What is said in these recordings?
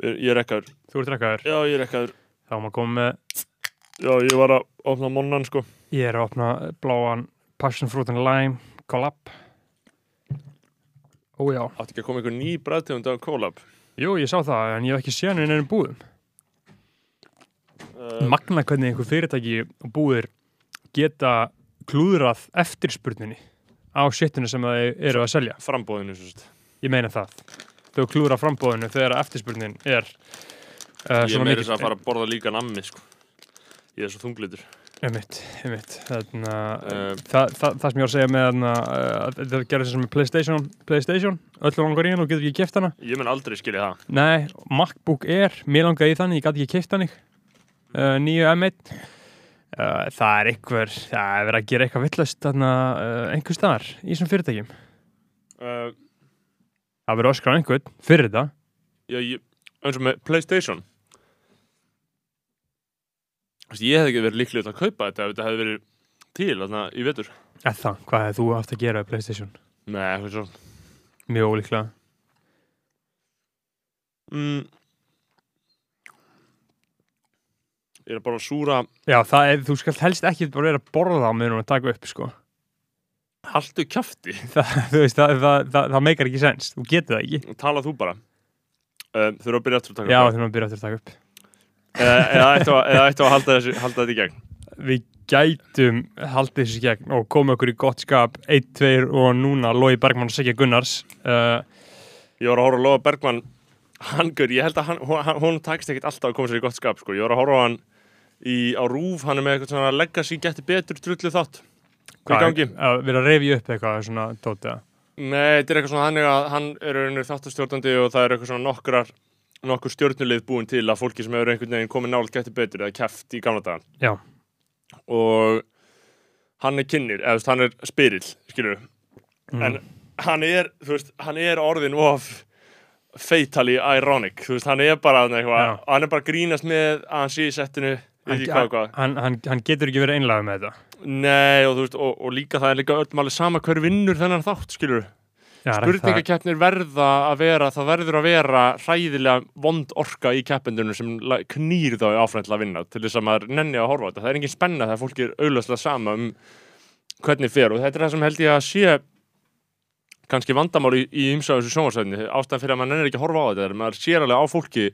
Ég er ekkaður. Þú ert rekkaður. Já, ég er ekkaður. Þá maður komið með, Já, ég var að opna monnan, sko. ég er að opna bláan Passion Fruit and Lime Collab. Ó já. Átti ekki að koma einhver ný bræðtegund af collab. Jú, ég sá það, en ég hef ekki séð hann í neinum búðum. Uh, Magna hvernig einhver fyrirtæki og búðir geta klúðrað eftirspurninni á shitinu sem það eru að selja. frambóðinu, svo sagt. Ég meina það. Þau klúðra frambóðinu þegar eftirspurnin er uh, Ég er meira þess að fara að borða líka nammi, sko. Ég er svo þunglitur. Einmitt, einmitt. Þarna, Uh, það, það, það sem ég var að segja með þarna, uh, að þetta gerði sem með Playstation, Playstation, öllu langar í hann og getur ekki keft hana. Ég mun aldrei skilja það. Nei, MacBook Air, mér langaði í þannig, ég gæti ekki keft hann uh, nýju M1. Uh, það er einhver, það er verið að gera eitthvað villast einhver staðar í þessum fyrirtækjum. Uh, Það verið öskrað einhvern fyrir þetta. já, ég, eins og með Playstation. Veist, Ég hef ekki verið líklega að kaupa þetta ef þetta hefði verið til, þarna, í vetur. Eða það, hvað hefði þú haft að gera á Playstation? Nei, eitthvað svo. Mjög ólíklega. Mm. Ég er bara að súra Já, það er, þú skalt helst ekki bara vera að borða á meðan hún að taka upp, sko. Haltu kjafti. það, þú veist, það, það, það, það meikar ekki sens, þú getur það ekki Tala þú bara. Um, þurfa að byrja aftur að taka Já, upp. þegar maður byrja eftir að taka upp Eða, eða ættu að, eða ættu að halda, þessu, halda þetta í gegn. Við gætum haldið þessu í gegn og komið okkur í gott skap 1, 2 og núna Lói Bergmann og Sigga Gunnars uh, Ég var að horfa að Lóa Bergmann, hann gur, ég held að hann, hún, hún takist ekkit alltaf að koma sér í gott skap, sko. Ég var að horfa hann í, á rúf, hann er með eitthvað legacy getur betur drullu þátt. Hvað er í gangi? Að vera að reyfi upp eitthvað svona tótið Nei, þetta er eitthvað svona þannig að hann er raunir þáttastjórnandi og það er eitthvað svona nokkrar nokkur stjórnuleið búin til að fólki sem hefur einhvern veginn komið nált getur betur eða keft í gamla dagan Já. og hann er kynnir, eða hann er spyrill skilur mm. en hann er, þú veist, hann er orðin of fatally ironic þú veist, hann er bara hann er bara grínast með að hann sé í settinu hvað hann, hann, hann getur ekki verið einlega með þetta. Nei, og veist, og, og líka það er líka öllum alveg sama hver vinnur þennan þátt, skilur Spurningakeppnir verða að vera, það verður að vera hræðilega vond orka í keppendunum sem knýr þá til að vinna til þess að maður nenni að horfa á þetta. Það er engin spenna þegar fólk er auðvitað sama um hvernig fer. Og þetta er það sem held ég að sé kannski vandamál í, í ymsa þessu sjónvarsæðinni. Ástæðan fyrir að maður nennir ekki að horfa á þetta er að maður sér alveg á fólki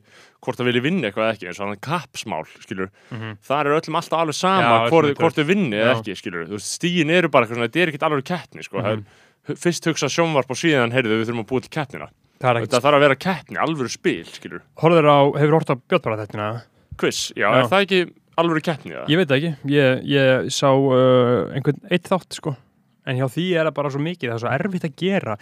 hvort það vilji vinna eitthvað eða ekki eins og hann kappsmál, skilur. mm Það er öllum alltaf alveg sama Já, hvort, er hvort þau vinni eða ekki, skilur. Þú stíin eru bara eitthvað svona, þetta er ekkert alveg keppni, sko. Mm Fyrst hugsa sjónvarp og síðan, heyrðu, við þurfum að búa til keppnina. Er Þetta þarf að vera keppni, alvöru spil, skilur. Á, hefur hort á Björnbara en hjá því er það bara svo mikið, það er svo erfitt að gera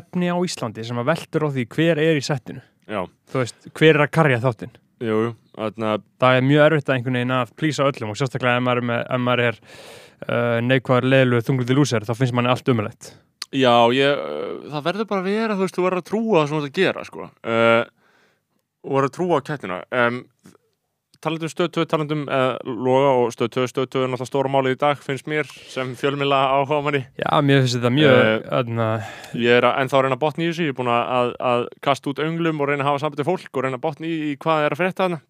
efni á Íslandi sem að veltur á því hver er í settinu, Já, þú veist, hver er að karja þáttinn þarna, það er mjög erfitt að einhvern veginn að plýsa öllum og sérstaklega ef maður er, með, ef maður er uh, neikvæður, leðlu, þungliti lúser þá finnst manni allt umulegt já, ég, uh, það verður bara að vera, þú veist, þú verður að trúa það sem þú ert að gera, sko. Uh, og verður að trúa á keppnina. Um, talandum stöð 2, talandum uh, loga og stöð 2, stöð 2 er náttúrulega stóra málið í dag, finnst mér, sem fjölmila áhuga manni. Já, mér finnst þetta mjög Eh, uh, Ég er að, ennþá að reyna að botna í þessu, ég er búin að, að, kasta út önglum og reyna að hafa sambandi fólk og reyna að botna í, í hvað er að frétta þarna.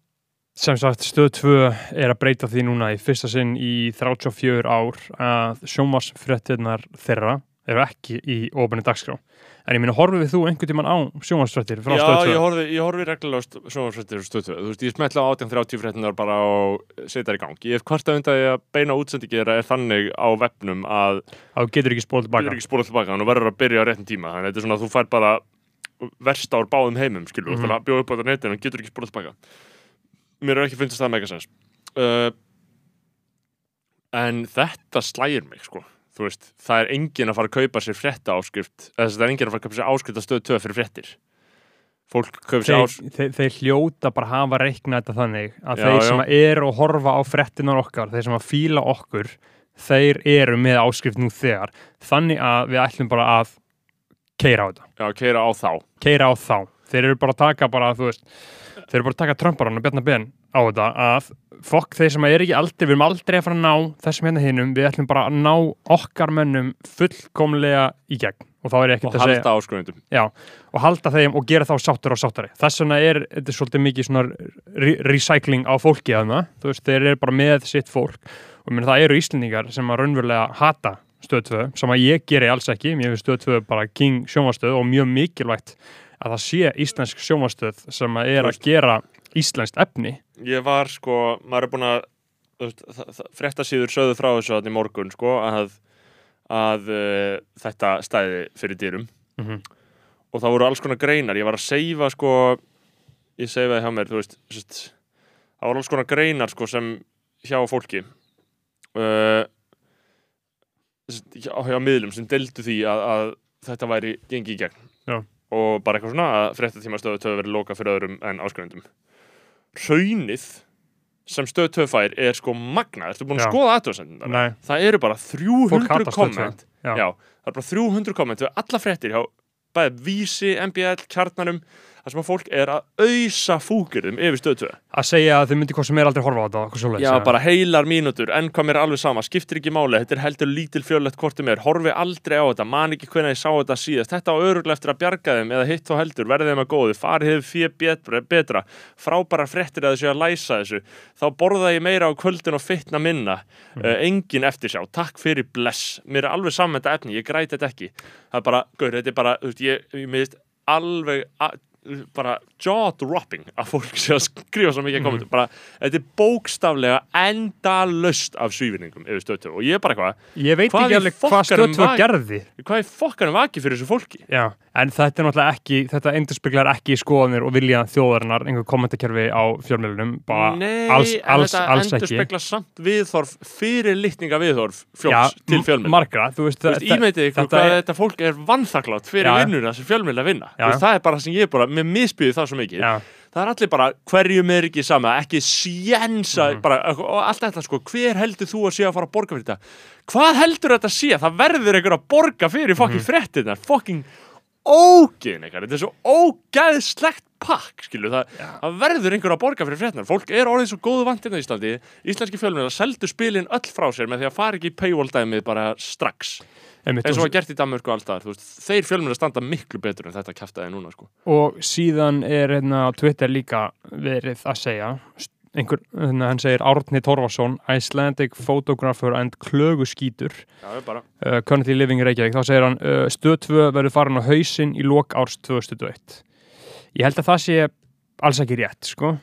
sem sagt stöð 2 er að breyta því núna í fyrsta sinn í 34 ár að sjónvarsfréttirnar þeirra eru ekki í ofinni dagskrá en ég minna horfið þú einhvern tímann á sjónvarsfréttir frá Já, stöð 2 ég horfi, ég horfi reglulega sjónvarsfréttir stötu. Þú veist, ég smetla á 18.30 fréttinar bara og setja þær í gang. Ég hef hvart að undan að beina útsendingera er þannig á vefnum að þú getur ekki spóla tilbaka getur ekki spólað tilbaka og verður að byrja á réttum tíma. Þannig að þetta er svona að þú fær bara versta úr báðum heimum, skilur. Þú Mhm. ætlar að bjóða upp á þetta netinu en getur ekki spólað tilbaka. Mér er ekki finnst það megasens. Uh, en þetta slægir mig, sko. Þú veist, það er enginn að fara að kaupa sér frétta áskrift, það er enginn að fara að kaupa sér áskrift að stöðu töð fyrir fréttir. Fólk kaupa sér áskrift þeir, þeir hljóta bara hafa reikna þetta þannig að Já, þeir já. sem eru að horfa á fréttinar okkar þeir sem að fíla okkur þeir eru með áskrift nú þegar þannig að við ætlum bara að keira á þetta, Já, keira á þá. keira á þá þeir eru bara að taka bara, þú veist þeir eru bara að taka Trumparan og Bjarnar Ben á þetta að fokk þeir sem eru ekki aldrei við erum aldrei að fara að ná þessum hérna hinnum við ætlum bara að ná okkar mönnum fullkomlega í gegn. Og þá er ég og ekkert að segja halda áskrifendum Já, og halda þeim og gera þá sáttur og sáttari þess vegna er þetta er svolítið mikið svona re recycling á fólki að þú veist, þeir eru bara með sitt fólk. Og ég meina það eru Íslendingar sem að raunverulega hata stöð 2 sem að ég geri alls ekki, mér finnst stöð 2 bara king sjónvastöð og mjög mikilvægt að það sé íslensk sjónvastöð sem að er að gera íslenskt efni ég var sko, maður er búin að fréttasíður sögðu frá þessu í morgun sko að, að uh, þetta stæði fyrir dýrum mm -hmm. og það voru alls konar greinar ég var að seifa sko ég seifaði hjá mér, þú veist sest, það voru alls konar greinar sko sem hjá fólki uh, sest, hjá, hjá miðlum sem deldu því að, að þetta væri gengi í gegn Já. Og bara eitthvað svona að fréttatíma stöðu töðu verið loka fyrir öðrum en áskrifendum Raunnið sem stöðu töðu fær er sko magna ertu búin að skoða aðtöðsendin það eru bara Fólk 300 hatar Stöð tvö. komment Já. Já, það er bara 300 komment við alla fréttir hjá bæði Vísi, MBL, Kjarnanum þar sem að fólk er að auðsa fúkirðum yfir stöðu 2 að segja að þau myndi hvað sem er aldrei horfa á þetta Já, eða? bara heilar mínútur, en hvað mér er alveg sama skiptir ekki máli, þetta er heldur lítil fjörlegt kortum er, horfi aldrei á þetta, man ekki hvernig ég sá þetta síðast, þetta á öruglega eftir að bjarga þeim eða hitt og heldur, verði þeim að góðu farið hefur fyrir betra, betra frábæra fréttir að þessu að læsa þessu þá borða ég meira á kvöldin og fytna minna uh, engin eftir sjá takk fyrir bless, mér er alveg saman þetta efni ég græti þetta ekki, það er bara gaur, þetta er bara, þú veist, ég, ég miðist alveg bara jaw-dropping að fólk sé að skrifa svo mikið kommentum, bara, þetta er bókstaflega endalöst af svífinningum yfir stöðtöf og ég er bara eitthvað Ég veit ekki alveg hvað fokkanum stöð 2 var- gerði. hvað er fokkanum vakið fyrir þessu fólki? Já, en þetta er náttúrulega ekki, þetta endurspeglar ekki skoðanir og vilja þjóðarinnar, einhver kommentakerfi á fjölmjölunum, bara Nei, alls, en alls, þetta alls endur ekki. spekla samt viðþorf fyrir litninga viðþorf fjóls til m- fjölmjöl Margra, þú veist, Þú veist, þetta þetta mér misbyði það svo mikið. Já, það er allir bara, hverjum er ekki sama ekki sjensa, Mhm. bara, og allt þetta sko, hver heldur þú að sé að fara að borga fyrir þetta? Hvað heldur þetta að sé, það verður einhver að borga fyrir fokkin mm. fréttina fokkin ógeðin eitthvað, þetta er svo ógeðslegt pakk, skilu, það, það verður einhver að borga fyrir fréttina, fólk er orðið svo góðu vantirna í Íslandi, íslenski fjölmjölar seldu spilin öll frá sér með því að fara ekki í paywall dæmið bara strax einmitt, eins og var gert í Danmörku alltaf, veist, þeir fjölmjölar standa miklu betur en þetta kæftæði núna, sko og síðan er hérna á Twitter líka verið að segja, einhver, hérna, hann segir Árni Torfarsson, Icelandic photographer and er bara uh, currently living in Reykjavík, þá segir hann, uh, stöð 2 verður farin á hausinn í lok árs 2021. Ég held að það sé alls ekki rétt, sko.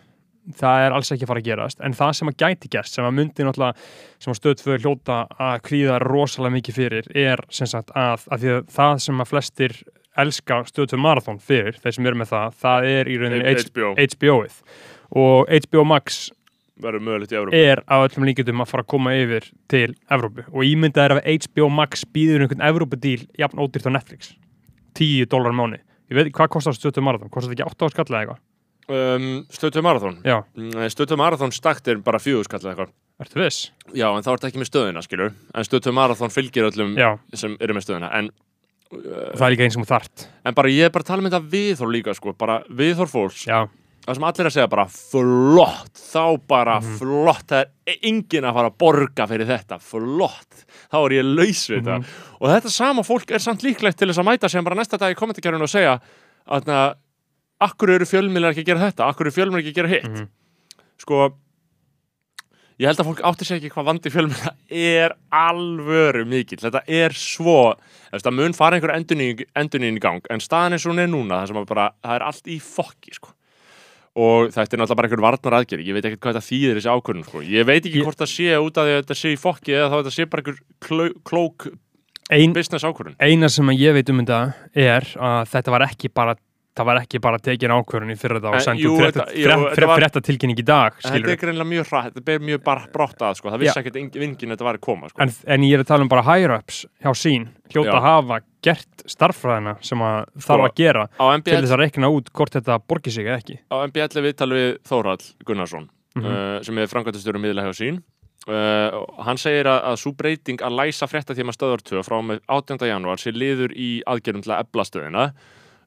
Það er alls ekki að fara að gerast, en það sem að gæti gerst, sem að myndi náttúrulega, sem að stöð 2 hljóta að kvíða rosalega mikið fyrir, er sem sagt að, að því að það sem að flestir elska stöð 2 marathon fyrir, þeir sem eru með það, það er í rauninni HBO HBO-ið. Og HBO Max verður er á öllum líkjum að fara að koma yfir til Evrópu. Og ímyndað er að HBO Max býður einhvern Evrópudíl jafn ódýrt á Netflix 10 dólar mánu ég veit hvað kostar stötu marathon, kostar þetta ekki 8 á skall eða eitthvað um, Stötu Marathon já, Stötu Marathon stakt er bara fjögurskall eða eitthvað. Ertu viss? Já, en þá er þetta ekki með stöðuna, skilur. En Stötu Marathon fylgir öllum já, sem eru með stöðuna. En, það er líka eins þú þart. en bara ég er bara að tala með þetta viðhorf líka, sko. Bara viðhorf fólks. Já, Það sem allir að segja bara flott. Þá bara Mhm. flott. Það er enginn að fara að borga fyrir þetta. Flott. Þá er ég laus við Mhm. þetta Og þetta sama fólk er samt líklegt til þess að mæta sem bara næsta dag í kommentarkerfinu og segja að Akkur eru fjölmiðlar ekki að gera þetta Akkur eru fjölmiðlar ekki að gera hitt Mhm. sko ég held að fólk átti sig ekki hvað vandi fjölmiðla er alvöru mikill þetta er svo það mun fara einhver endurníðin í gang en staðan eins og hún er núna það að bara, það er allt í fokki sko. og þetta er náttúrulega bara einhver varnar aðgerð ég veit ekkert hvað þetta þýðir þessi ákvörðun sko. ég veit ekki hvort það sé út af því að þetta sé í fokki eða þá þetta sé bara einhver kló, klók Ein, business ákvörðun eina sem að ég veit um þetta er að þetta var ekki bara það var ekki bara tekin ákvörðun í þetta En, og sendu jú, frétta, tilkynning í dag þetta er greinlega mjög hrætt, þetta ber mjög bara brátt að sko. það vissi ekkert vingin þetta var að koma sko. en, en ég er að tala um bara higher-ups hjá sín hljóta að hafa gert starffræðina sem að þarf að gera á til MBL, þess að reikna út hvort þetta borgir sig eða ekki á MBL viðtal við Þórhall Gunnarsson Mhm. uh, sem er framkvæmtastjóru miðla hjá sín uh, og hann segir að, að svo breyting að læsa fréttatíma stöðar 2 frá með 18. janúar sé liður í aðgerðum til að ebla stöðina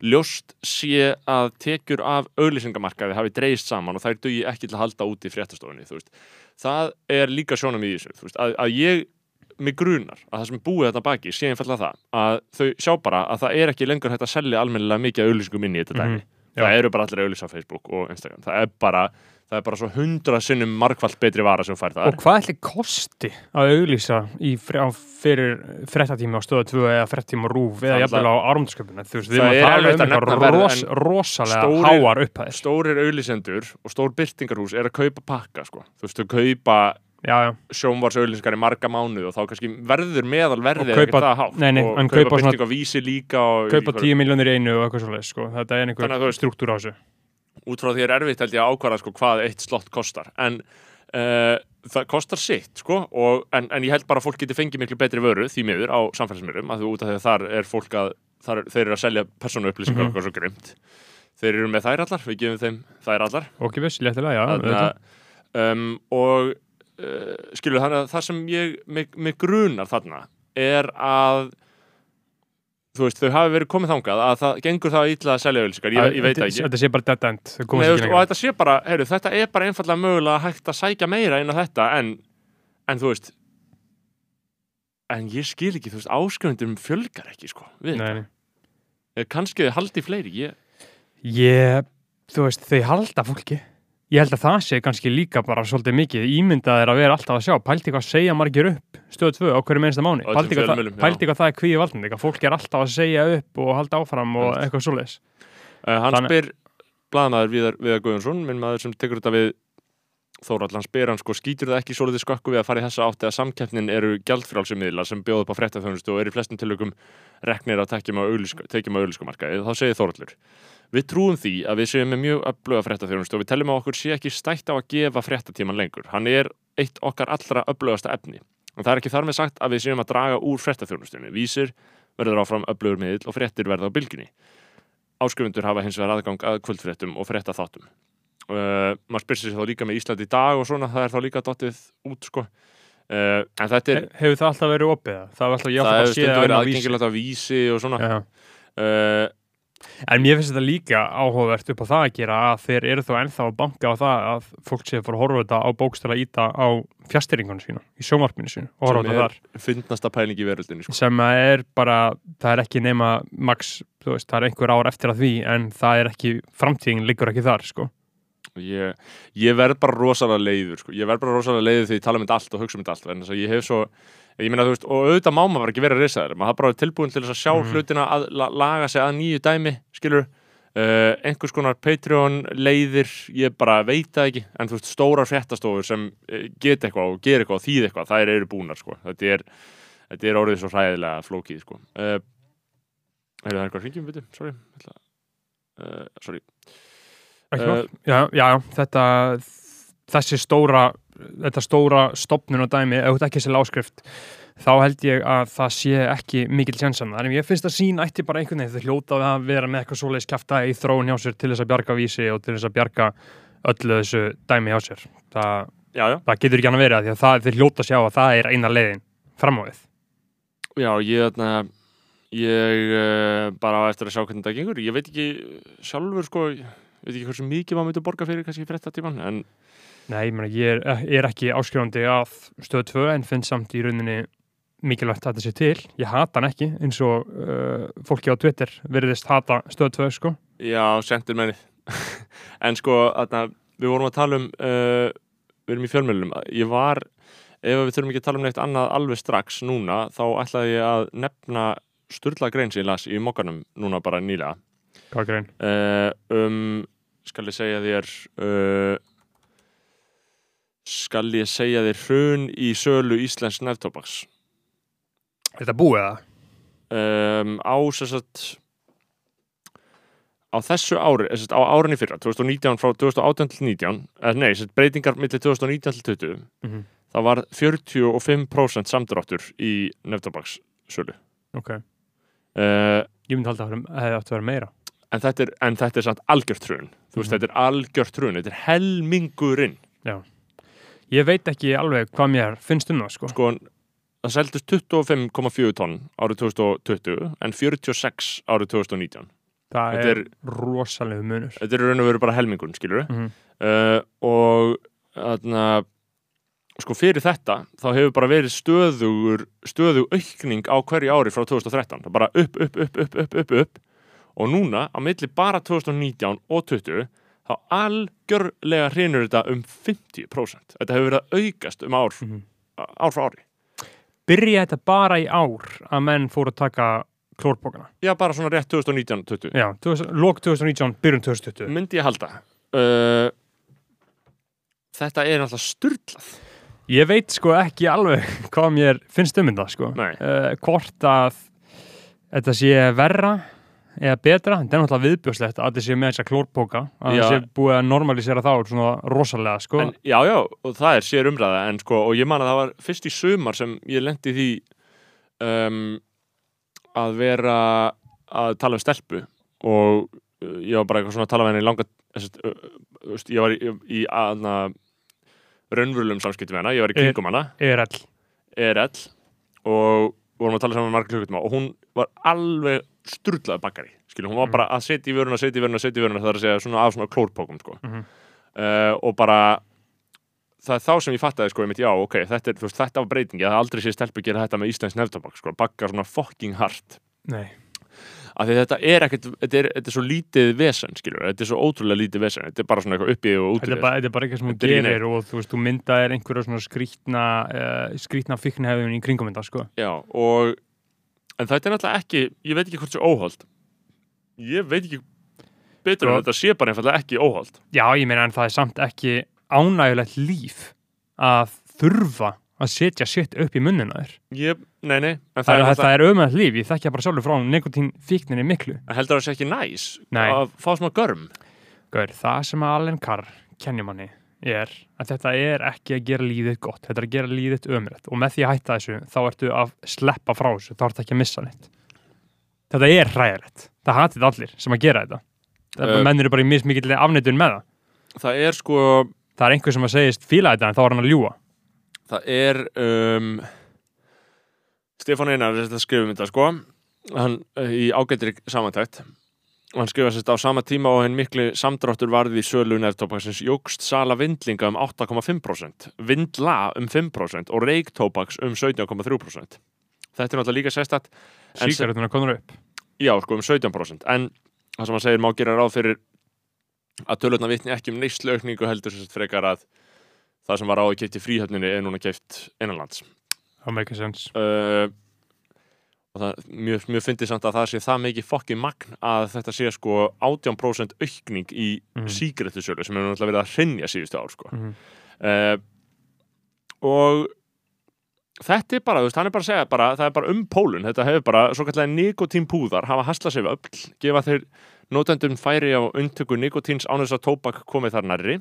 ljóst sé að tekjur af auglýsingamarkaði hafi dreist saman og þær dugi ekki til að halda út í fréttastofunni það er líka sjónum í þessu veist, að, að ég mig grunar að það sem er búið þetta baki sé einfallega það að þau sjá bara að það er ekki lengur hægt að selja almennilega mikið auðlýsingum inn í þetta Mhm, dæmi það eru bara allir auðlýs á Facebook og Instagram. Það er bara, það er bara svo hundra sinnum margfald betri vara sem fær Og það hvað ætli kosti að á fyrir frettatíma á stöða 2 eða frettatíma á rúf eða jafnvel á árumsköpuna þú veist, Það er um eitthvað verð, ros, rosalega háar upphæðir. stórir auðlýsendur og stór byrtingarhús er að kaupa pakka sko. þú veist, þau kaupa Já, já, sjónvars auðlýsingar í marga mánuð og þá kannski verður meðal Og verðið ekkert það hátt nei, nei, og kaupa byrting á vísi líka og kaupa einhver- 10 miljónir í einu og eitthvað svolítið sko. þetta er einhver struktúr á þessu út frá því er erfitt held ég að ákvara sko, hvað eitt slott kostar en uh, það kostar sitt sko, og, en, en ég held bara að fólk geti fengið miklu betri vöru því miður á samfélagsmiðlum að þú út af því að þar er fólk að þar, þeir eru að selja persónu upplýsingar Mhm. mm -hmm. svo grimt þeir eru með þær allar, við gefum þeim þær allar Ok, viss, léttilega, já um, og uh, skilur þannig að það sem ég mig, mig grunar þarna er að þú veist, þau hafi verið komið þangað að það gengur það illa að selja auðlýsingar, ég, ég veit það ekki. Þetta sé bara dead end. Nei, veist, og þetta sé bara, heyrðu, þetta er bara einfallega mögulega hægt að sækja meira inn á þetta en, en þú veist en ég skil ekki, þú veist, áskrifundum fjölgar ekki, sko, við. Eh, kannski þau haldi fleiri, ég, Ég, þú veist, þau halda fólki Ég held að það sé kannski líka bara svolítið mikið ímyndað er að vera alltaf að sjá pælti hvað segja margir upp stöð 2 á hverju mennsta mánu pælti hvað, pældi hvað það er kvíði valdandi hvað fólk er alltaf að segja upp og halda áfram og eitthvað svoleiðis. Uh, hann Þannig- spyr blaðmaður Viðar, Viðar Guðjónsson, minn maður sem tekur þetta við Þórald, hann spyr hann sko, skýtur það ekki svolítið skökku við að fara í þessa átti að samkeppnin eru gjaldfrálsummiðla sem bjóða upp á fréttaþjónustu og eru í flestum tilökum reknir að tekjum á auðlískumarkaði, þá segir Þóraldur Við trúum því að við séum með mjög öfluga fréttaþjónustu og við teljum að okkur sé ekki stætt á að gefa fréttatíman lengur. Hann er eitt okkar allra öflugasta efni. En það er ekki þar með sagt að við séum að draga úr fréttaþjónustunni. Vísir verður áfram öflugur miðl og fréttir verða á bylginni. Áskrifundur hafa hins vegar aðgang að kvöldfréttum og frétta þáttum. Uh, maður spyrir sér þá líka með Ísland í dag og svona, það er þá líka dottið út sko. Uh, er, He- Hefur það alltaf verið opið? Það hefur að stundu verið aðgengilegt á vísi og svona. Uh, En mér finnst þetta líka áhugavert upp á það að gera að þeir eru þó ennþá að banka á það að fólk sé að fór að horfa þetta á bókstæla íta á fjastýringunum sína, í sjómarpinu sínu og horfa á sem þetta er þar fyndnasta pæling í veröldinni sko. sem er bara, það er ekki nema max, þú veist, það er einhver ár eftir að því en það er ekki, framtíðin liggur ekki þar, sko. ég, ég verð bara rosalega leiður sko. ég verð bara rosalega leiður þegar ég tala um þetta allt og hugsa um þetta allt en þess að ég hef svo ég meina þú veist, og auðvitað má maður ekki vera að reysa þér maður hafa bara tilbúin til þess að sjá Mhm. hlutina að la, laga sig að nýju dæmi skilur uh, einhvers konar Patreon leiðir, ég bara veit það ekki. En þú veist, stórar fréttastofur sem uh, geta eitthvað og gera eitthvað og þýð eitthvað þær eru búnar sko, þetta er þetta er orðið svo hræðilega flókið sko. Uh, er það eitthvað hringjum, veitum, sorry. Uh, sorry. Eh, já, já, þetta, þessi stóra, þetta stóra stopnun og dæmi, ef þetta ekki er sér áskrift, þá held ég að það sé ekki mikil sjansan. Þannig ég finnst að sín ætti bara einhvern veginn, þau hljóta að vera með eitthvað svoleiðis kjafta í þróun hjá sér til þess að bjarga vísi og til þess að bjarga öllu þessu dæmi hjá sér. Það, já, já, það getur ekki annað verið að því að það, þeir hljóta að sjá að það er eina leiðin fram á við. Já, ég, ég uh, bara á eftir að sjá hvernig það gengur. Ég veit ekki sjálfur, sko, ég veit ekki hversu mikið maður myndi borga fyrir kannski fyrir þetta tíman, en Nei, ég, meni, ég er, er ekki áskrifandi að stöð 2 en finn samt í rauninni mikilvægt að þetta sé til. Ég hata hann ekki eins og uh, fólki á Twitter verðist hata stöð 2 sko. já, sendir menni. en sko, þarna, við vorum að tala um, uh, við erum í fjölmjölum, ég var, ef við þurfum ekki að tala um neitt annað alveg strax núna, þá ætlaði ég að nefna sturla grein sem ég las í mokkanum núna bara nýlega. Hvað grein? uh, um skal ég segja þér uh, skal ég segja þér hrun í sölu Íslands neftóbaks Er þetta búið það? um, á sem sagt á þessu ári, sagt, á árinni fyrra 2019 frá 2018 til 19 eða nei, sem sagt, breytingar millir 2019 til 20 Mm -hmm. það var 45% samdráttur í neftóbaks sölu Ok. uh, Ég myndi halda að það hefði átt að vera meira. en, þetta er, en þetta er samt algjört hrun þú veist, Mhm. þetta er algjört hrun þetta er helmingurinn Ég veit ekki alveg hvað mér finnst um það sko. sko, það seldist 25,4 tonn árið 2020 en 46 árið 2019 Það Þetta er, er- rosalegu munur. þetta er raun og veru bara helmingun, skilur Mm -hmm. uh, og þarna sko fyrir þetta þá hefur bara verið stöðugur stöðug aukning á hverju ári frá 2013 það bara upp, upp, upp, upp, upp, upp, upp og núna á milli bara 2019 og 20 þá algjörlega hrinur þetta um 50% þetta hefur verið að aukast um ár Mhm. ár frá ári Byrja þetta bara í ár að menn fóru að taka klórpókana. já bara svona rétt 2019-20 Já, 2000 lok 2019, byrjun 2020. myndi ég halda uh, þetta er náttúrulega styrlað Ég veit sko ekki alveg hvað mér finnst um þetta sko. Uh, hvort að þetta sé verra eða betra, þetta er náttúrulega viðbjóðslegt að þetta sé með þessa klórpóka að Já. það sé búið að normalisera þá svona rosalega sko. en, já já og það er sér umræða en sko og ég man að það var fyrst í sumar sem ég lendi því um, að vera að tala um stelpu og uh, ég var bara eitthvað svona að tala við henni í langa þess, uh, uh, ég var í, í aðna raunverulegum samskipti við hana, ég var í kringum hana ERL. Og vorum að tala saman margar klukkutíma og hún var alveg sturlaði bakkari skilur, hún var bara að setja í vöruna, setja í vöruna, setja í vöruna það er að segja svona af svona klórpókum sko. Mhm. uh, og bara það er þá sem ég fattaði sko, ég mitt, já, ok, þetta, er, veist, þetta var breytingi, það er aldrei sé stelpu gera þetta með Íslands nefntabak, sko, bakka svona fucking hart Nei. af því þetta er ekkert, þetta er, þetta er svo lítið vesen, skilur, þetta er svo ótrúlega lítið vesen þetta er bara svona eitthvað uppi og út Þetta er, bara, þetta er bara eitthvað sem hún er gerir og þú veist, þú myndaðir einhverja svona skrítna uh, skrítna en þetta er náttúrulega ekki, ég veit ekki hvort sé óholt ég veit ekki betur en Sko- þetta sé bara einfallega ekki óholt Já, ég meina en það er samt ekki ánægulegt líf að þurfa að setja sitt upp í munnina þér. ég, nei, nei, en Það, það, er, er það er ömægt líf, ég þekkja bara sjálfur frá nikotín fíkninni miklu. náttúrulega heldur það sé ekki næs Nei. að fá smá görm Gaur, það sem að Allen Carr kennir manni er að þetta er ekki að gera líðið gott, þetta er að gera líðið ömrætt og með því að hætta þessu þá ertu að sleppa frá þessu, þá ertu ekki að missa neitt. Þetta er hræðilegt. Það hatið allir sem að gera þetta. Uh, Uh, menn eru bara í mismikill afneitun með það. það er sko Það er einhver sem að segist fíla þetta en þá er hann að ljúa. það er um, Stefán Einar er þetta þetta sko hann í ágættri samantækt og hann skrifa sérst á sama tíma og henn mikli samdráttur varði í sölu nefntópaksins jógst sala vindlinga um 8,5% vindla um 5% og reiktópaks um 17,3% þetta er náttúrulega líka sem- Síkaretuna konur upp. já sko um 17% en það sem hann segir má gera ráð fyrir að tölutna vitni ekki um neysluaukningu heldur sérst frekar að það sem var áður keipt í fríhöfninni er núna keipt innanlands Það make sense. uh, og það mjög, mjög fyndið samt að það sé það mikið fokkin magn að þetta sé sko 18% aukning í mm. Sígrættusölu sem hefur náttúrulega verið að hrinja síðustu ár sko. Mhm. uh, og þetta er bara, þú veist, hann er bara að segja bara, það er bara um pólun, þetta hefur bara svo kallega nikotínpúðar, hafa haslað sér öll gefa þeir notendum færi á undtöku nikotíns án þess að tóbak komið þar nærri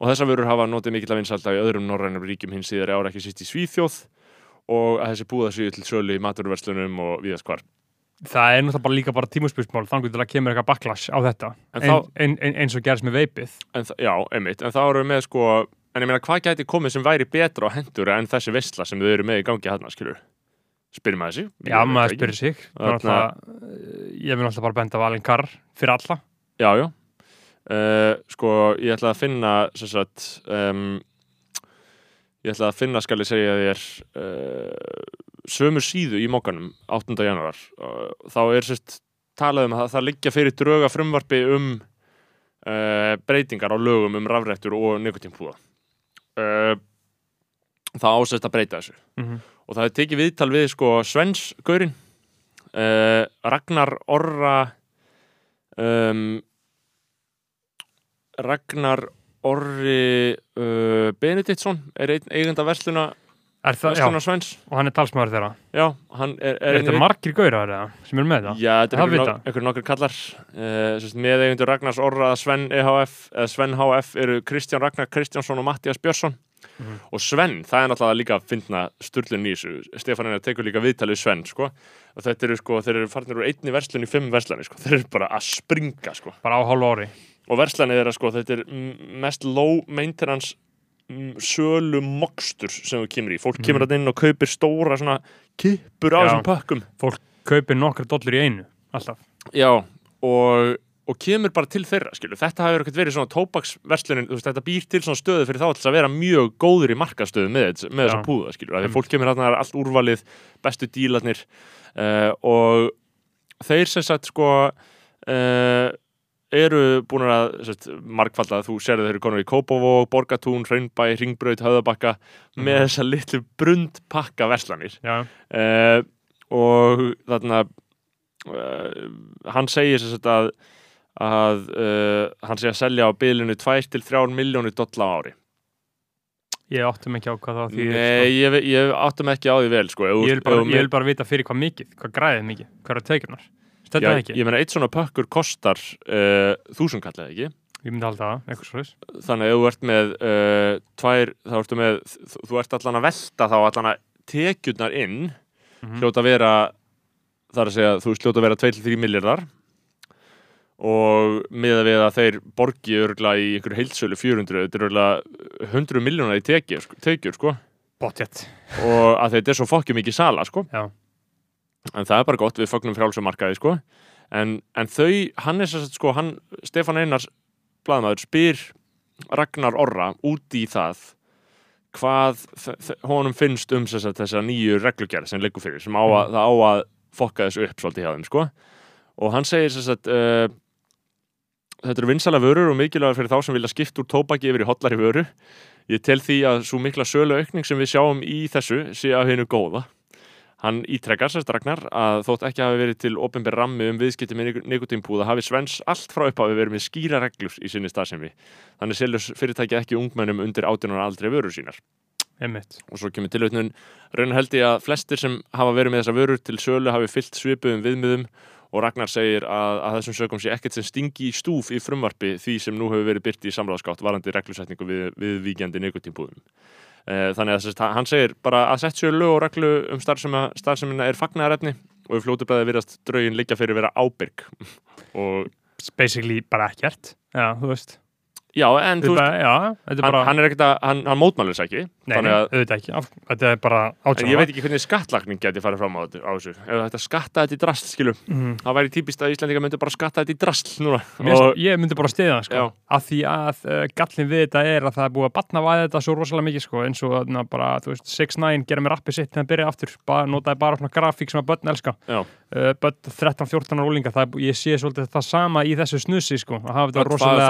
og þessar vörur hafa notið mikill að vinsalda í öðrum norrænum ríkjum hins síðari ára ekki síst í Svíþjóð og að þessi búða séu til sölu í maturverslunum og viðast hvar. Það er náttúrulega bara líka bara tímuspusmál þannig að kemur eitthvað backlash á þetta. En en, þá- en, eins og gerist með veipið en, þa- Já, einmitt, en þá erum við með sko en ég meina hvað gæti komið sem væri betra og hendur en þessi veistla sem við erum með í gangi hann skilur, spyrir maður sig. Já, maður spyrir sig. Þarna- Þarna... Ég vil náttúrulega bara benda á Allen Carr fyrir alla. Já, já. Uh, Sko, ég ætla að finna sem sagt um, ég ætla að finna, skal ég segja þér uh, sömu síðu í mókanum 8. januar uh, þá er sérst talað um að það, liggja fyrir dröga frumvarpi um uh, breytingar á lögum um rafrættur og nikotínpúða uh, það ásett að breyta þessu mm -hmm. og það er tekið viðtal við sko Svens Gaurin Ragnar Orra um, Ragnar Orri uh, Benediktsson er einn eigenda versluna, Er það, já, Svens og hann er talsmaður þeirra. Já, hann er, Er er þetta margir gaurar eða, sem eru með það? Já, þetta er einhver, nokkur kallar. Uh, sérst, með eigendur Ragnars Orra Sven EHF, eða Sven HF eru Kristján Ragnar Kristjánsson og Mattias Björnsson. Mhm. og Sven, það er náttúrulega líka að finna sturlun í þessu, Stefán Einar tekur líka viðtalið Sven, sko, og þetta eru sko þeir eru farnir úr einni verslun í fimm verslani sko, þeir eru bara að springa, sko. Bara á hálfu ári og verslanið er að sko, þetta er mest low maintenance sölu mokstur sem þú kemur í fólk Mhm. kemur að inn og kaupir stóra svona kippur á þessum pökkum Kaupir nokkra dollur í einu Alltaf Já, og og kemur bara til þeirra, skilur. Þetta hafi verið svona veist, þetta býr til svona stöðu fyrir þá þess að vera mjög góður í markastöðu með, með þessa púða, skilur. Þegar fólk kemur hérna allt úrvalið, bestu dílarnir uh, og þeir sem sagt sko uh, eru búin að sett, markfalda, þú sérðu þeir eru konur í Kópavóg, Borgatún, Hraunbæ, Ringbraut, Höðabakka með Mhm. þessa litlu brundpakka verslanir uh, og þarna uh, hann segir sem sagt að að uh, hann sé að selja á bylunu 2 til 3 miljónu dolla ári ég áttum ekki á hvað það því Nei, ég, ve- ég áttum ekki á því vel sko. ég, vil bara, ég bara vita fyrir hvað mikið, hvað græðið mikið hvað eru teikunar, þetta Já, ekki? ég meina, eitt svona pökkur kostar þúsund kallið ekki? Ég myndi halda það, eitthvað svo þannig að ef þú ert með uh, tvær, þá ertu með þú, ert allan að velta þá allan að tekjurnar inn Mhm. hljóta að vera þar að segja, þú veist hljóta að vera 2-3 miljardar og með að við að þeir borgi örgla í einhverju heilsölu 400, þetta er örgla 100 miljónar í tekjur, sko, tekjur sko. Bóttjett, og að þetta er svo fokkjum mikið sala sko. Já, en það er bara gott, við fognum frjálsumarkaði sko. En, en þau, hann er sérst sko, hann, Stefán Einars blaðmaður spyr Ragnar Orra út í það hvað honum finnst um sérst þessa nýju reglugerð sem liggur fyrir, sem á að, það á að fokka þessu upp svolítið hjá þeim sko. Og hann segir sérst uh, þetta eru vinsala vörur og mikilvægur fyrir þá sem vilja skipta úr tóbaki yfir í hollari vöru. Ég tel því að svo mikla sölu aukning sem við sjáum í þessu sé að hennu góða Hann ítrekkar sérst Ragnar að þótt ekki hafi verið til ofinber rammi um viðskipti með nikotínpúða hafi Svens allt frá upphafi verið með skýra reglur í sinni staðsemi. Þannig selur fyrirtæki ekki ungmennum undir 18 ára aldrei vörur sínar. einmitt Og svo kemur tilvötnun raunar held ég að flestir sem hafa verið með þessa vörur til sölu hafi fyllt svipuðum viðmiðum og Ragnar segir að, að þessum sögum sé ekkert sem stingi í stúf í frumvarpi því sem nú hefur verið byrt í samráðskátt varandi reglusetningu við, við Þannig að hann segir bara að sett sér lög og reglu um starfsemina er fagnaðarefni og við fljótu bæði virast draugin liggja fyrir að vera ábyrg. Og basically bara ekkert. Já, þú veist, já, en þú veist, bara hann er ekkert að, hann, hann mótmælur þess ekki nei, að, auðvitað ekki, þetta er bara en átján ég veit ekki hvernig skattlagning geti farið fram á, á þessu. Ef þetta skatta þetta í drasl, skilum mm. það væri típist að Íslandinga myndi bara skatta þetta í drasl núna. Mér, og, ég myndi bara stiða það sko, Já. af því að uh, gallin við þetta er að það er búið að batna væða þetta svo rosalega mikið sko, eins og na, bara, þú veist, 6ix9ine gera mér appið sitt þegar það byrja aftur, bara, notaði bara svona grafík sem að börn elska, Já. uh, börn 13-14 ára úlinga, ég sé svolítið það sama í þessu snussi sko, að hafa þetta rosalega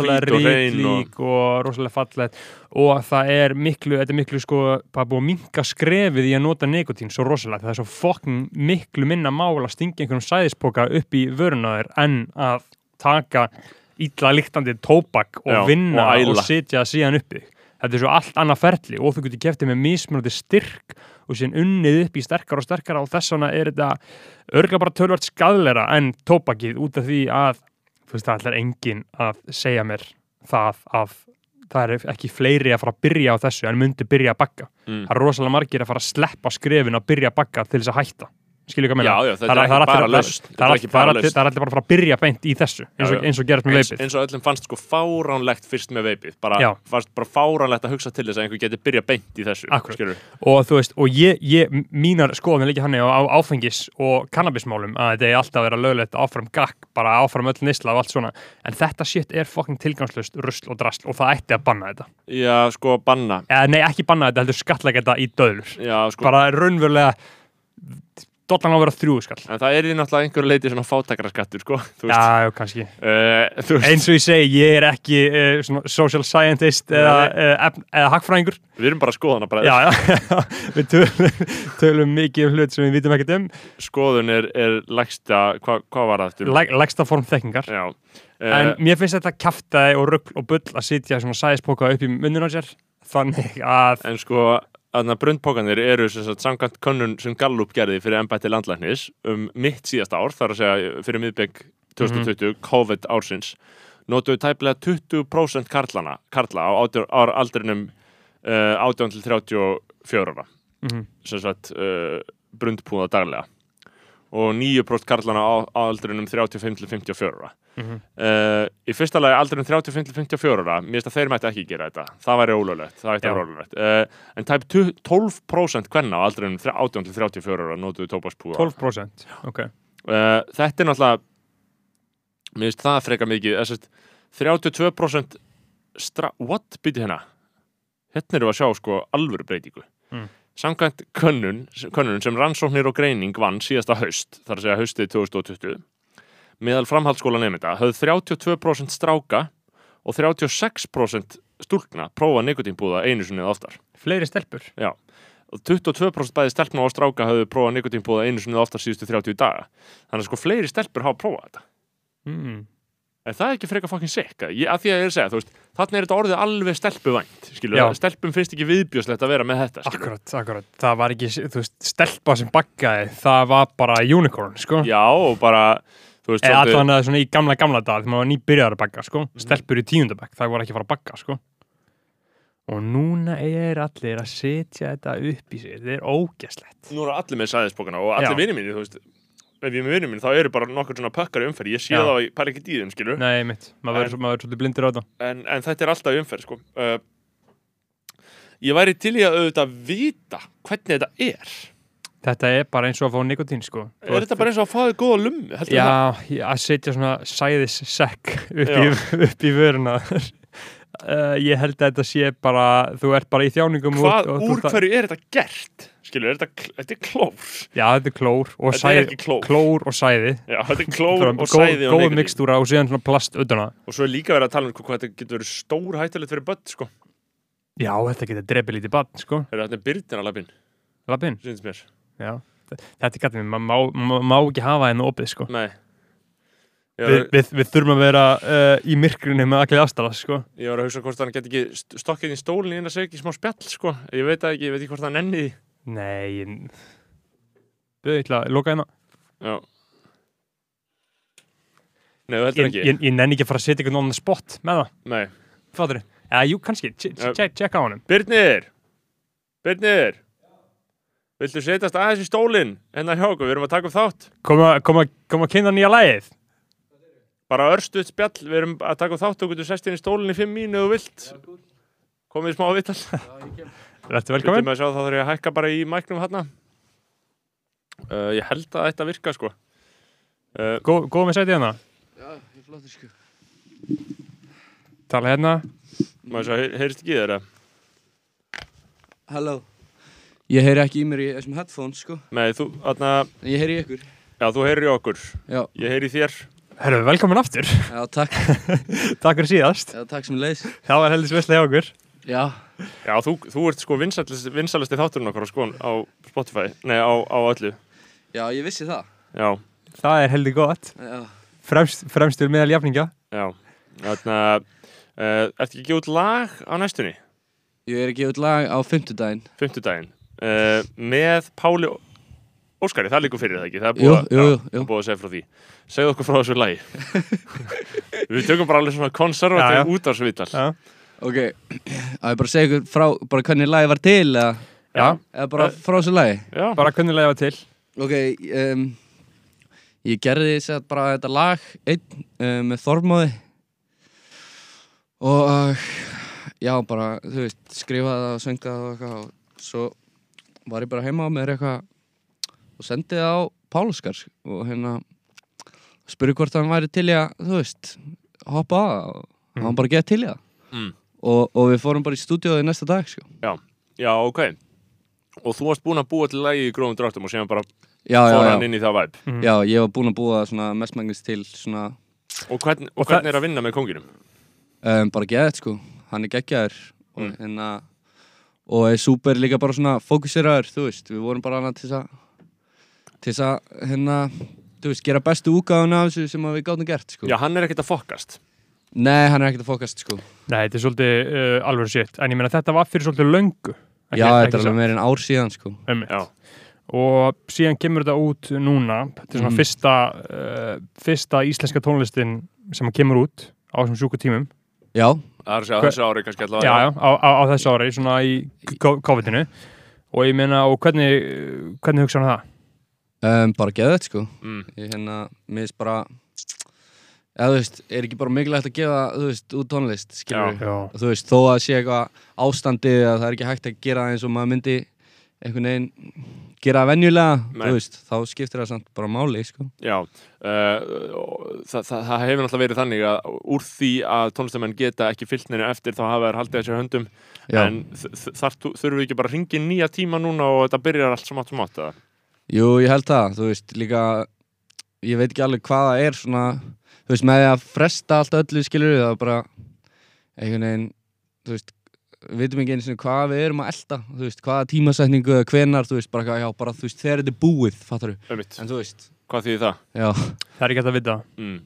er rosalega hvít og og, ríklík rosalega fallet og það er miklu, þetta er miklu sko, bara búið að minka skrefið í að nota nikotín svo rosalega, það er svo fokkin miklu minna mál að stingja einhvern sæðispoka upp í vörunaður en að taka illa líktandi tóbak og Já, vinna og og, sitja síðan uppi. Þetta er svo allt annað ferli og þú getur keftið með mismunandi styrk og síðan unnið upp í sterkara og sterkara og þess vegna er þetta örgla bara tölvart skadleira en tóbakið út af því að þú veist það ætlar enginn að segja mér það að það er ekki fleiri að fara að byrja á þessu en myndi byrja að bagga. mm. Það er rosalega margir að fara að sleppa skrefin að byrja að bagga til þess að hætta. Skilju hvað meina? er Það er allir bara að fara að byrja beint í þessu eins og, og gerist með veipið. eins og öllum fannst sko fáránlegt fyrst með veipið bara, bara fáránlegt að hugsa til þess að einhver geti byrja beint í þessu og þú veist, og ég, ég mínar skoðan líka hann á, á áfengis og kannabismálum að þetta er alltaf að vera löglegt áfram gakk, bara áfram öll nisla og allt svona, en þetta shit er fucking tilgangslust rusl og drasl og það ætti að banna þetta, já, sko, banna. Eða nei, ekki banna þetta heldur dollan á að vera þrjú skall en það er í náttúrulega einhverju leiti svona fátækara skattur, sko Já, já, kannski. uh, Eins og ég segi, ég er ekki uh, social scientist eða, uh, efn- eða hagfræðingur. við erum bara skoðana bara Já, já, við tölum, tölum mikið um hlut sem við vitum ekkert um. skoðun er, er lægsta, hva, hvað var það lægsta form þekkingar. já, En uh, mér finnst þetta kjaftaði og rugl og bull að sitja svona sæðispoka upp í munnun á sér. Þannig að, en sko að brundpókanir eru sagt, samkvæmt könnun sem Gallup gerði fyrir embætti landlæknis um mitt síðasta ár, þar að segja fyrir miðbygg 2020, COVID ársins, notuðu tæplega 20% karlana, karla á, átjör, á aldrinum uh, 18 til 34 ára, mm, sem sagt uh, brundpúða daglega og 9% karlana á, á aldrinum 35 til 54 ára. mm, Uh, í fyrsta lagi aldrinum 35 til 54 ára mér finnst að þeir mætti ekki gera þetta það væri ólöglegt, það vera ólöglegt uh, en tæp 12% kvenna á aldrinum 18 til 34 ára notuðu tóbaspúða 12%. Ok. uh, þetta er náttúrulega Mér finnst það freka mikið þess að 32% stra... What? Býti hérna Hérna við að sjá sko alvöru breytingu. Samkvæmt könnun, könnun sem rannsóknir og greining vann síðasta haust þar að segja haustið 2020 meðal framhaldsskóla nefnda höfðu 32% stráka og 36% stúlkna prófa nikotínbúða einu sinni eða oftar. Fleiri stelpur? Og 22% bæði stelpna og stráka höfðu prófað nikotínbúða einu sinni eða oftar síðustu 30 daga. Þannig að sko fleiri stelpur hafa prófað þetta. Mm. En það er ekki frekar sick? Ég, að því að ég er að segja, þú veist, þarna er þetta orðið alveg stelpuvænt, skilur, stelpum finnst ekki viðbjóslegt að vera með þetta, skilur Akkurat, akkurat. Það var ekki, þú veist, stelpa sem baggaði Það var bara unicorn, sko. Já, og bara, þú veist, Eða svolítið- allan að svona í gamla gamla dag þegar maður var nýbyrjar að bagga, sko. Mhm. Stelpur í tíundabæk, það voru ekki að fara að bagga, sko. Og núna er allir að setja þetta upp í sig. Þetta er ógeslegt nú eru allir með sæðispokana og allir vinni mínu, þú veist, ef ég með vinni mínu, þá eru bara nokkur svona pökkar í umferð, ég sé Já. það og ég pæla ekki í þeim, skilur, Nei, mitt, maður verður maður verður svolítið blindur á þetta en, en þetta er alltaf í umferð, sko. Uh, ég væri til í að auðvitað vita hvernig þetta er. Þetta er bara eins og að fá nikotín, sko Þú Er ert- þetta bara eins og að fá þig góða lummi, heldur? Já, já, að setja svona sæðissekk upp, í, upp í vöruna uh, Ég held að þetta sé bara Þú ert bara í þjáningum og- Hvað, og þú úr ert að- hverju er þetta gert? Skilur, er þetta, þetta er klór? Já, þetta er klór og er ekki klór. Klór og sæði Já, þetta er klór og sæði Góð mikstúra og síðan plast utan að Og svo er líka verið að tala um hvað þetta getur verið stór hættulegt fyrir börn, sko. Já, þetta getur drepið lítið bann, sko Er þetta byrðin að lappin, Lappin, syns mér? já Þetta er gætið, maður má, ekki hafa henni opið, sko Nei. Ég Vi, var, við, við þurfum að vera uh, í myrkrunni með allir aðstæða, sko ég var að hugsa hvort hann get ekki st- stokkið í stólinn inn að segja ekki smá spjall, sko. Ég veit ekki, ég veit ekki hvort hann nenni því. Nei, ég Við ætla að loka hérna Já. Nei, þú heldur ég, ekki? ég, ég nenni ekki að fara að setja einhvern on the spot með það Nei. Fattur þið? Já, jú, kannski, Já. check, check á honum Birnir! Birnir! Viltu setjast aðeins í stólinn? Hérna hjá okkur, við erum að taka upp þátt. Koma að kynna nýja lægið Bara örstuð spjall, við erum að taka upp þátt og getur sest inn í stólinn í fimm mínu ef þú vilt. Komið í smá vital. Þetta Viltu velkomin með að sjá þá þarf ég að hækka bara í mæknum hérna. Uh, ég held að þetta virka sko. Uh, Gó- Góð með sætið hérna Já, ég er flottur sko. Tala hérna maður svo, heyr- heyrist ekki þér að? Halló. Ég heyri ekki í mér í þessum headphones sko. Nei, þú, En ég heyri í ykkur. já, þú heyrir í okkur. Já, Ég heyri í þér. Herru, velkomin aftur já, takk. Takk fyrir síðast Já, takk sem leiðis. Það var heldur hjá okkur Já, Já, þú, þú ert sko vinsalasti þátturinn okkar sko, á Spotify. Nei, á, á öllu. já, ég vissi það. Já, Það er heldur gott Já, Fremst, Fremstur meðal jafninga já. Þarna, uh, ertu ekki að gefa út lag á næstunni? ég er að gefa út lag á fimmtudaginn. Fimmtudaginn. Uh, með Páli Óskari, það líkur fyrir það ekki. Það er Jú, búið, að- jú, já, jú, það jú. er búið að segja frá því. Segðu okkur frá þessu lagi. Við tökum bara alveg svona Já, já. konservativ út á þessu vital. Já, Ok, að ég bara segja ykkur frá, bara hvernig lagi var til eða, já eða bara Eh. frá þessu lagi. Já, bara hvernig leiða til Ok, um, ég gerði þess að bara þetta lag einn um, með Þormóði og uh, já, bara, þú veist, skrifaði það og söngdaði það og eitthvað og svo var ég bara heima á mér eitthvað og sendið það á Páluskar og hérna spurði hvort hann væri til í að, þú veist, hoppa á það og hann bara gett til í það Mm. Og, og við fórum bara í stúdíóði næsta dag, sko. já, ok. Og þú varst búinn að búa til lagi í grófum dráttum og síðan bara Já, já, fór já. hann inn í það væp. Mhm. Já, ég var búinn að búa svona mestmængist til svona Og hvern, Og og hvernig er að vinna með konginum? um, bara geðið sko, hann er geggjaður og Mm. hérna og er súper líka bara svona fókuseraður þú veist, við vorum bara hana til þess að til þess að hérna þú veist, gera bestu úgáðuna af þessu sem að við gátum gert sko. Já, hann er ekkert að fokkast. Nei, hann er ekkert að fókast sko. Nei, þetta er svolítið uh, alveg shit En ég meina þetta var fyrir svolítið löngu Ekki- Já, þetta er alveg meira en ár síðan sko. Já. Og síðan kemur þetta út núna Þetta er svona Mhm. fyrsta uh, fyrsta íslenska tónlistin sem kemur út á þessum sjúku tímum Já, Það er að þessu ári kannski allavega. Já, já, á, á, á þessu ári, svona í COVID-inu og ég meina, og hvernig hvernig hugsa hann það? um, bara geðið sko. Mm. ég hérna, mér finnst bara eða þú veist, er ekki bara mikilvægt að gefa þú veist, út tónlist, skilur Já, þú veist, þó að sé eitthvað ástandi að það er ekki hægt að gera eins og maður myndi einhvern veginn gera venjulega, Nei. þú veist, þá skiptir það samt bara máli, sko. Já, uh, það, það, það hefur náttúrulega verið þannig að úr því að tónlistamenn geta ekki fyllt neina eftir þá hafa þær haldið þessi höndum Já. en þar þurfum við ekki bara að ringa í nýja tíma núna og þetta byrjar allt samátt samátt eða? Jú, ég held það, þú veist, líka, ég veit ekki alveg hvað það er svona, þú veist, með að fresta allt öllu, skilur við, það er bara einhvern veginn, þú veist, við veitum ekki einu sinni hvað við erum að elda, þú veist, hvaða tímasetningu eða hvenar, þú veist, bara, já, bara, þú veist, þegar þetta er búið, fattar Ömmitt, en þú veist, hvað þýðir það? já, Það er ekki hægt að vita Mm.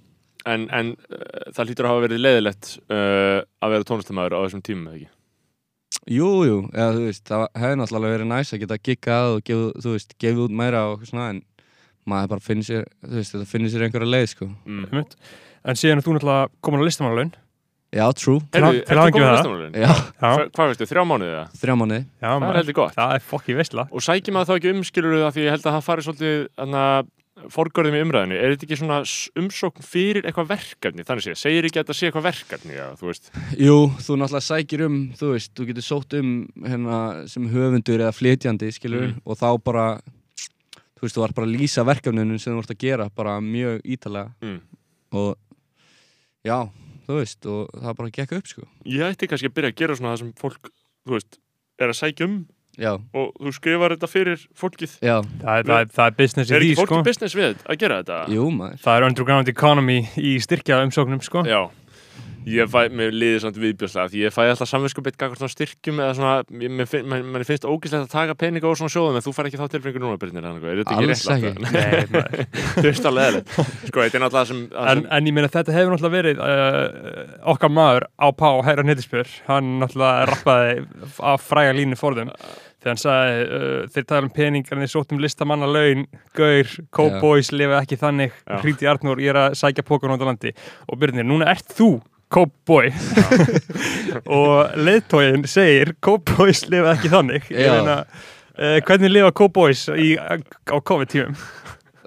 En, en uh, það hlýtur að hafa verið leiðilegt uh, að vera tónlistamæður á þessum tímum eða ekki? jú, jú, eða, þú veist, það hefði náttúrulega verið næs að geta giggað og gefið, þú veist, gefið út meira og eitthvað svona, en maður bara finnir sér, þú veist, þetta finnir sér einhverja leið, sko. Mm. En síðan er þú náttúrulega komin á listamannalaun Já, true, ertu hamingju komin á það. listamannalaun? já, Já, Hva- Hvað veistu, þrjá mánuðið það? þrjá mánuði. já Það er heldur gott það er fokki veistla Og sækir maður þá ekki umskilur það því ég held að það fari svolítið þannig að forgörðum í umræðinu er þetta ekki svona umsókn fyrir eitthvað verkefni þannig sé, segir ekki að þetta sé eitthvað verkefni já, þú veist, Jú, þú náttúrulega sækir um, þú veist, þú getur sótt um hérna sem höfundur eða flytjandi, skilur, Mhm. og þá bara, þú veist, þú var bara að lýsa verkefninu sem þú vart að gera, bara mjög ítalega Mm. og já, þú veist, og það bara gekk upp, sko. ég ætti kannski að byrja að gera svona það sem fólk, þú veist, er að sækja um Já, og þú skrifar þetta fyrir fólkið já, Það er, það er, það er business í er því ekki fólki sko business við að gera þetta? jú maður. Það er underground economy í styrkja umsóknum sko Já, ég fæ, mér liðir samt viðbjörslega því ég fæ alltaf samvinskupið gagvart svona styrkjum eða svona, mér finn, finnst ógæslegt að taka peninga úr svona sjóðum en þú fær ekki þá tilfengur núna Byrnir, þannig er þetta ekki Alls réttlátt? ekki. Nei. Þú veist alveg eðlilegt. Sko, þetta er náttúrulega það sem, en, en ég meina þetta hefur náttúrulega verið uh, okkar maður á Pá, Hæra Nýttisbjör hann náttúrulega rappaði af fræga línu forðum þegar hann sagði uh, þeir tala um peningar en þeir sóttum listamanna laun gaur, cowboys lifa ekki þannig hríti Arnór, ég er að sækja pókan út á landi og Byrnir, núna ert þú cowboy og leiðtóin segir cowboys lifa ekki þannig meina uh, hvernig lifa cowboys í, á COVID-tímum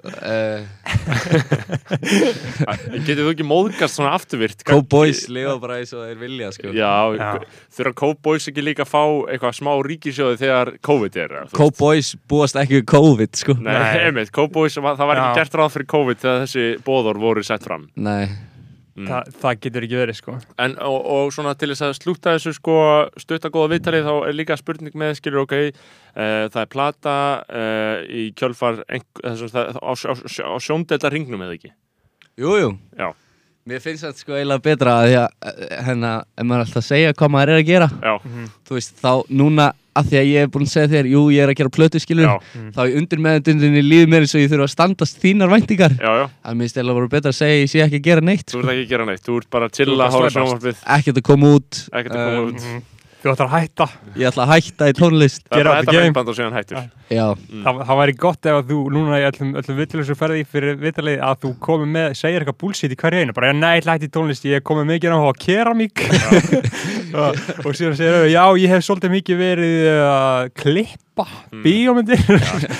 Uh, Getur þú ekki móðgast svona afturvirt? Cowboys lifa bara eins og þeir vilja, sko. Já, Já. þurfa cowboys ekki líka að fá eitthvað smá ríkisjóði þegar COVID er? Cowboys búast ekki við COVID, sko. Nei, Nei. einmitt, cowboys, það var ekki Já. gert ráð fyrir COVID þegar þessi bóðor voru sett fram. Nei, Mm. Þa, það getur ekki verið sko En, og, og svona til þess að slúta þessu sko stuttagóða viðtalið þá er líka spurning með skilur ok, uh, það er plata uh, í kjölfar þessum, það, á, á, á sjóndelda ringnum eða ekki jú, jú. Já. Mér finnst þetta sko eiginlega betra að því að, eh, hérna, ef maður alltaf að segja hvað maður er að gera, Já, þú veist, þá núna að því að ég hef búin að segja þér, jú, ég er að gera plötu skilur, já, þá í undir meðundinni líður mér eins og ég þurfa að standast þínar væntingar. Já, já. Að mér stela bara betra að segja ég sé ekki að gera neitt. Þú ert ekki að gera neitt, þú ert bara að chilla, ekkert að koma út. Ekkert að koma um, út Þú ætlar að hætta. Ég ætla að hætta í tónlist. Það er þetta game. myndband og síðan hættur já, Mm. Það, það væri gott ef að þú núna í öllum, öllum vittilegur ferði fyrir vittalegi að þú komið með, segir eitthvað bullshit í hverju einu, bara nei, hlætti í tónlist, ég komið mikið á að keramík og, og síðan segir þau, já, ég hef svolítið mikið verið að klippa Mm. bíómyndir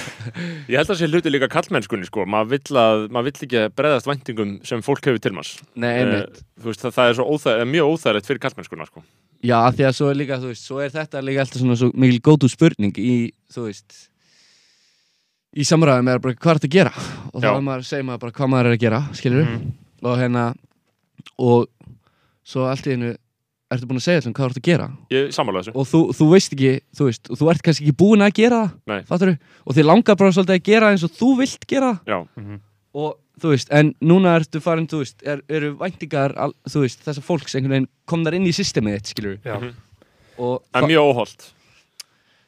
Ég held að það sé hluti líka kallmennskunni sko. Maður vill, að, maður vill ekki bregðast væntingum sem fólk hefur til manns. Nei, einmitt. Þú veist, það, það er óþæg, mjög óþægilegt fyrir kallmennskuna sko. Já, því að svo er líka, þú veist, svo er þetta líka alltaf svona svo mikil góð spurning í, þú veist í samræðum er bara hvað er þetta að gera. Og þá er maður, segir maður bara hvað maður er að gera skilur Mhm. og hérna og svo allt í einu ertu búin að segja allum hvað þú ert að gera Ég sammála þessu og þú, þú veist ekki, þú veist, og þú ert kannski ekki búin að gera Nei. það, fattarðu? og þið langar bara svolítið að gera eins og þú vilt gera. Já, og þú veist, en núna ertu farin, þú veist, er, eru væntingar, al, þú veist, þessar fólks einhvern veginn komnar inn í systemið þitt, skilur Já. Mhm. og en mjög óholt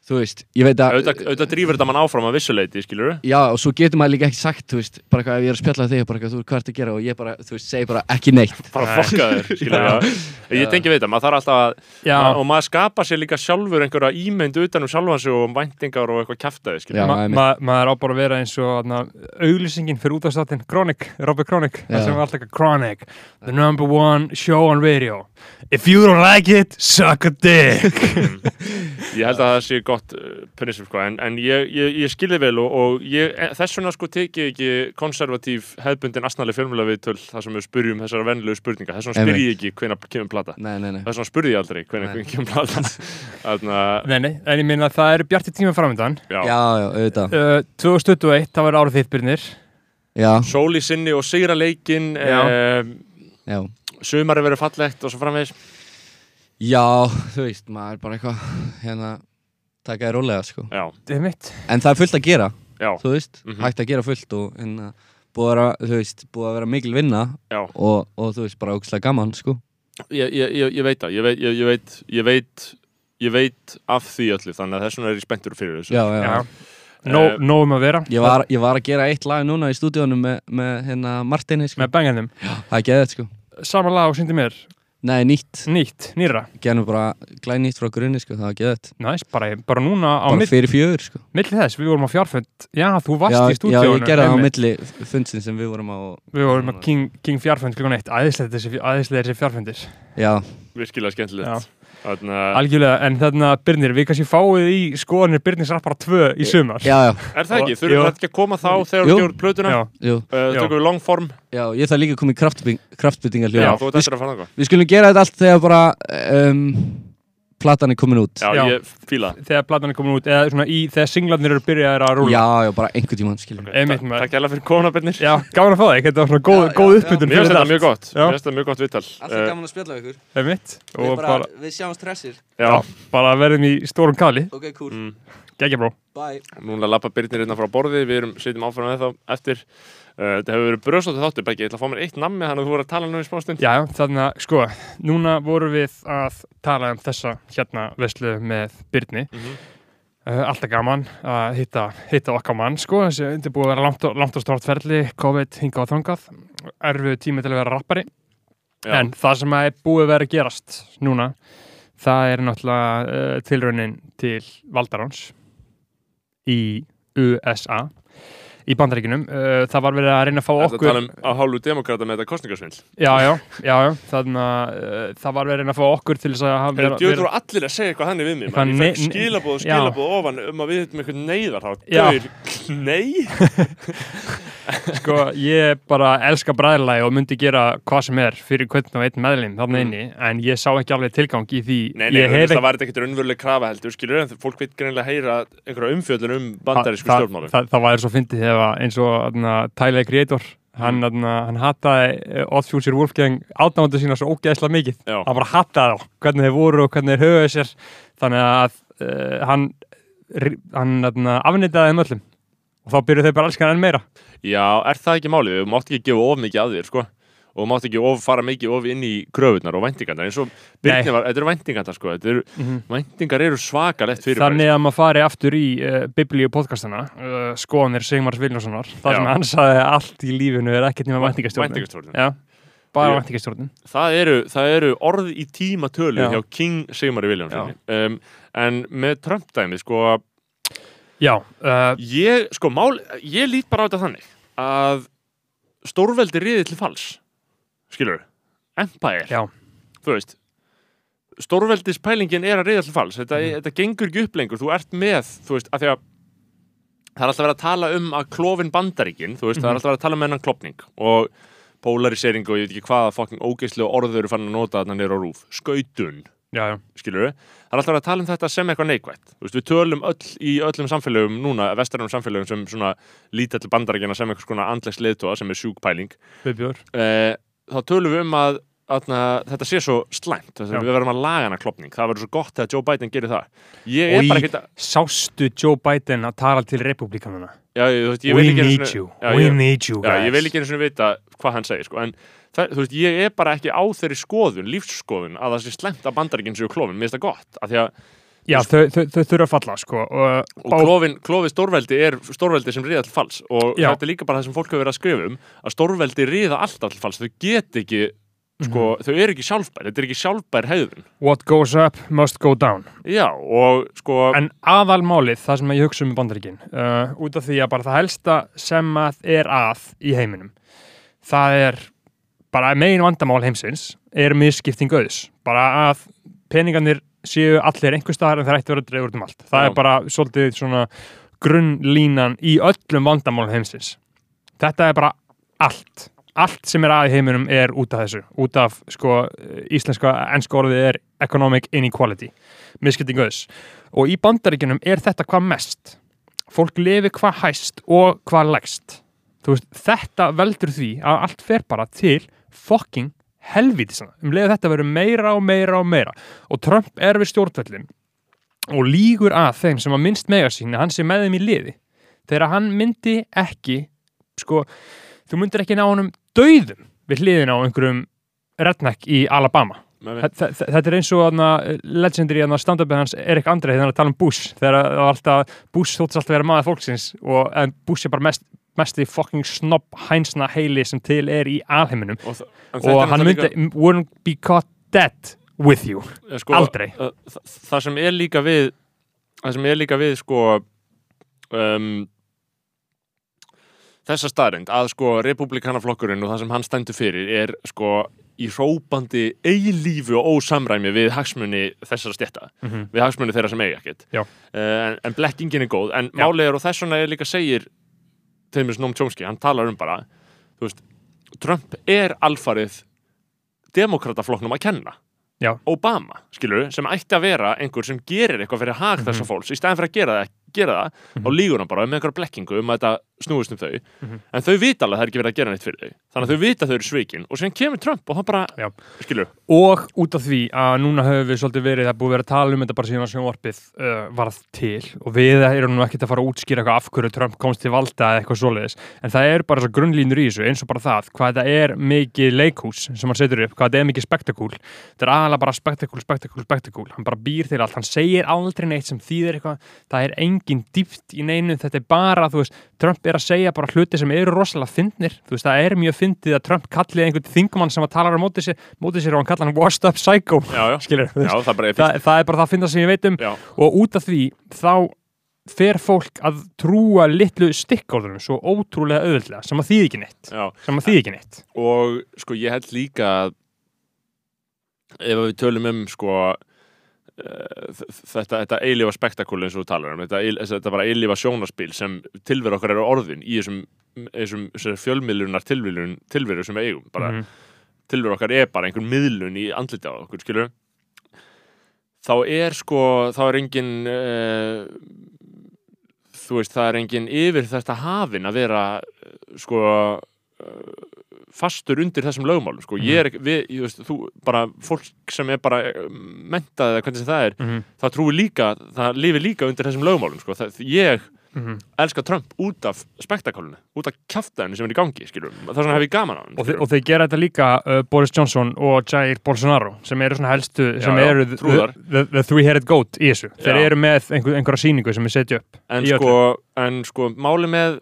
þú veist, ég veit að Auðvitað drífur þetta mann áfram að vissuleiti, skilur já, og svo getur maður líka ekki sagt, þú veist, bara hvað ef ég er að spjalla við þig, bara hvað þú, hvað ert að gera og ég bara, þú veist, segi bara ekki neitt. Bara fokka þér, skilur Já. Ég tengi við þetta, maður þarf alltaf að Já, ma og maður skapar sér líka sjálfur einhverja ímynd utan um sjálfan sig og væntingar og eitthvað kjaftaði, Já. skilur ma einmitt. ma maður á bara að vera eins og na, auglýsingin fyrir útastáttin Gott uh, prinsip sko, en, en ég, ég, ég skilði vel og, og ég, e, þess vegna sko teki ég ekki konservatív hefðbundin asnaleg fjölmjöla við töl þar sem við spurjum þessara venlulegu spurninga. Þess vegna spyr ég ekki hvenær kemur plata. Nei, nei, nei. Þess vegna spurði ég aldrei hvenær Nei. kemur plata. Nei, nei, en ég minna að það eru bjartir tíma framöndan já, Já, auðvitað. Uh, 2021, það var árið þitt byrnir Já, sól í sinni og sigra leikin Já. um, já. sumari verður fallegt og svo framvegis. Já, þú veist, maður er bara eitthvað hérna, taka þér rólega sko. Já, En það er fullt að gera, já, þú veist. Mhm. hægt að gera fullt og hérna búið að veist, búið að vera mikil vinna já. og, og þú veist, bara ógæslega gaman sko. Ég, ég, ég, ég veit það, ég veit, ég, ég veit ég veit, ég veit af því öllu þannig að þess vegna er ég spenntur fyrir þessu. Já, já, Já, Nó, Eh, nóg um að vera. Ég var, ég var að gera eitt lag núna í stúdíónu með, með hérna Martini sko. með bengarnum Það er geðið sko. Sama lag og syndi mér, Nei, nýtt, nýtt, nýra genum bara glæð nýtt frá grunni sko, það var geðið Næs, bara, bara núna á Bara mill, fyrir fjögur sko. milli þess, við vorum á fjárfund Já, þú varst Já, í já, stúdíónu ég gerði það á milli fundsin sem við vorum á Við vorum á King, King fjárfund klukkan eitt. Æðislega þessi, þessi fjárfundir Já, virkilega skemmtilegt. Já. Þannig að Algjörlega, en þarna Byrnir, við kannski fáið í skoðanir Byrnir rappara 2 í sumar. Já, já, er það ekki, þurfum við ekki að koma þá þegar við gefum plötuna? Já, jú. Uh, tökum við longform? Já, ég þarf líka að koma í kraftbyttingar já, hljóð þú ert eftir að fara það Við skulum gera þetta allt þegar bara um, platan er komin út. Já, Já. ég fíla það. þegar platan er komin út eða svona í, þegar singlarnir eru byrjaðir að rúla Já, já, bara einhver tímann, skiljum Ok, Einmitt, takk- hérlega fyrir konabennir Já, gaman að fá þig, þetta var svona góð, góð já. uppbytun mér finnst þetta mjög gott. Mér finnst þetta mjög gott viðtal. Eh, gaman að spjalla ykkur. Það er mitt og bara, Við sjáum stressir. Já, bara verðum í stórum kali. Ok, cool, mm, Gægja bró bye. Núna lappa Byrnir Uh, þetta hefur verið bröðsóttu þáttur, Beggi, ég ætla að fá mér eitt nammi þannig að þú voru að tala nú í smástund. Já, þannig að sko, núna vorum við að tala um þessa hérna veslu með Byrni Mhm. uh, Alltaf gaman að hitta, hitta okkar mann sko, þessi er búið að vera langt og, langt og stort ferli COVID hingað og þangað. Erfið tími til að vera rappari. Já. en það sem er búið að vera gerast núna, það er náttúrulega uh, tilraunin til Valdaráns í USA í bandaríkinum, uh, það var verið að reyna að fá okkur tala um að hálfu demokrata með þetta kostningarsvill Já, já, já, já, þannig að uh, það var verið að reyna að fá okkur til þess að Þegar djöður voru allir að segja eitthvað hann við mig. Ég fekk skilabóð og skilabóð ofan um að við hefum eitthvað neyðar. Döður, nei? Sko, ég bara elska bræðilagi og myndi gera hvað sem er fyrir hvern og einn meðlim þarna Mm. inni, en ég sá ekki alveg tilgang í því. Nei, nei, ég það var ekkert raunveruleg krafa heldur þegar eins og Tyler Creator hann, Mm. hann hataði uh, Odd Future Wolfgang átnámandu sína svo ógeðslega mikið Já. hann bara hataði þá, hvernig þeir voru og hvernig þeir höfuðu sér þannig að uh, hann, hann þarna, afnýtaði þeim öllum og þá byrjuðu þeir bara alls enn meira Já, er það ekki málið? Þú mátt ekki gefa of mikið að þér, sko og mátt ekki of, fara mikið of inn í kröfunar og væntingarnar eins og Birnir var, þetta eru væntingarnar sko þetta eru, mm væntingar eru svakalegt fyrir Þannig að maður fari aftur í uh, biblíu podcastana, uh, skoðanir Sigmars Viljónssonar, þar sem hann sagði að allt í lífinu er ekkert nema Já, bara væntingastjórnin. það eru, það eru orð í tíma tölu Já. hjá King Sigmari Viljámsson um, en með Trump-dæmi sko, Já, uh, ég, sko, mál, ég lít bara á þetta þannig að stórveldi riði til fals skilur, empire. Já, þú veist stórveldispælingin er að reyða til fals þetta, þetta gengur ekki upp lengur, þú ert með þú veist, að því að það er alltaf verið að tala um að klófin bandaríkin þú veist, það er Mhm. alltaf verið að tala um hennan klopning og polarisering og ég veit ekki hvaða fokking ógeðslega orður eru fann að nota þarna nýra á rúf skautun, skilur það er alltaf verið að tala um þetta sem eitthvað neikvætt. Þú veist, við tölum öll í öllum samfélögum núna, vestrænum samfélögum sem svona lítill bandaríkina sem eitthvað svona andlegs leiðtóa sem er sjúkpæling. Eh, þá tölum við um að atna, þetta sé svo slæmt að við verðum að laga hana klopning það verður svo gott þegar Joe Biden gerir það ég Oj. ekkert að Sástu Joe Biden að tala til republikanuna? ég, ég We need you, já, we ég, need you guys. ég vil ekki einu sinni vita hvað hann segir sko. en það, þú veist, ég er bara ekki á þeirri skoðun lífsskoðun að það sé slæmt að bandaríkinn séu klofin, mér finnst það gott af því að, Já, þau, þau, þau þurfa að falla, sko. Og, og klofin, klofið stórveldi er stórveldi sem riða til fals og Já. þetta er líka bara það sem fólk hefur verið að skrifa um að stórveldi riða alltaf til fals þau get ekki, sko, Mhm. þau eru ekki sjálfbær þetta er ekki sjálfbær hegðun what goes up must go down. já, og sko En aðalmálið, það sem ég hugsa um í bandaríkin, uh, út af því að bara það helsta sem að er að í heiminum, það er bara megin vandamál heimsins, er misskipting auðs. Bara að peningarnir séu allir einhver staðar en það ætti að vera dreifur út um allt. Það Já. er bara svolítið svona grunnlínan í öllum vandamálum heimsins. Þetta er bara allt. Allt sem er að í heiminum er út af þessu. Út af sko íslenska ennska orðið er economic inequality miskipting auðs. Og í bandaríkjunum er þetta hvað mest. Fólk lifi hvað hæst og hvað lægst. Þú veist, þetta veldur því að allt fer bara til fucking helvítisana um leið að þetta verður meira og meira og meira. Og Trump er við stjórnvöldin og lígur að þeim sem að minnst mega sín að hann sé með þeim í liði. Þegar hann myndi ekki sko, þú myndir ekki ná honum dauðum við hliðin á einhverjum redneck í Alabama. Þetta er eins og þarna, legendary stand-upið hans Erik Andrei þegar hann að tala um Bush þegar alltaf, Bush þóttist alltaf vera maður fólksins og Bush er bara mest, mest í fucking snobb hænsna heili sem til er í alheiminum. Og, og hann myndi, náttúrulega wouldn't be caught dead with you. Líka- sko, aldrei. uh, þa- það sem er líka við það sem er líka við sko um, þessa staðrind að sko republikanaflokkurinn og það sem hann stendur fyrir er sko í hrópandi eilífu og ósamræmi við hagsmunni þessara stjætta Mhm. við hagsmunni þeirra sem eiga ekkert. Uh, en, en blekkingin er góð. En er og þess vegna er líka segir til mér Snóm Tjómski, hann talar um bara þú veist, Trump er alfarið demokrataflokknum að kenna Já. Obama, skilur sem ætti að vera einhver sem gerir eitthvað fyrir hag Mhm. þessa fólks, í stæðan fyrir að gera það, gera það Mhm. þá lígur hann bara með einhverja blekkingu um að þetta snúist um þau. Mhm. en þau vita alveg að það er ekki verið að gera neitt fyrir þau. Þannig að þau vita að þau eru svikin og síðan kemur Trump og hann bara, Já. skilur. Og út af því að núna höfum við svolítið verið það búið vera að tala um þetta bara síðan að sjónvarpið uh, varð til. Og við erum nú ekkert að fara að útskýra eitthvað af hverju Trump komst til valda eða eitthvað svoleiðis. En það er bara svo grunnlínur í þessu eins og bara það hvað þetta er mikið leikhús sem hann setur upp, hvað þetta er mikið spektakúl. Þetta er aðalega bara spektakúl, spektakúl, spektakúl. Hann bara býr til allt, hann segir aldrei neitt sem þýðir eitthvað, það er engin dýpt í neinu, þetta er bara, þú veist Trump er að segja bara hluti sem eru rosalega fyndnir, þú veist, það er mjög fyndið að Trump kalli einhvern þingumann sem að tala á móti sér, móti sér og hann kalla hann washed up psycho já, já, skilur, já, það bara er það, það er bara það að finna sem ég veit um. Og út af því þá fer fólk að trúa litlu stikkórðunum svo ótrúlega auðvöldlega sem að þýði ekki neitt. Sem að þýði ekki neitt. Og sko ég held líka ef við tölum um sko þetta, þetta eilífa spektakúli eins og þú talar um þetta, þetta bara eilífa sjónaspil sem tilveru okkar eru orðin í þessum, þessum, þessum fjölmiðlunar tilveru, tilveru sem við eigum bara Mhm. tilveru okkar er bara einhver miðlun í andliti á okkur skilur þá er sko þá er engin uh, þú veist það er engin yfir þetta hafin að vera uh, sko uh, fastur undir þessum lögmálum sko. ég er við, ég veist, þú bara fólk sem er bara eh, mentað eða hvernig það er, Mhm, það trúi líka það lifir líka undir þessum lögmálum sko. það, ég mhm. elska Trump út af spektakálinu, út af kjaftaðinu sem er í gangi, skilur, þess vegna hef ég gaman á hann og, og þeir gera þetta líka uh, Boris Johnson og Jair Bolsonaro sem eru svona helstu, sem já, eru the, trúðar. the, the three-headed goat í þessu þeir Já. eru með einhver, einhverja sýningu sem við setja upp en sko, en sko máli með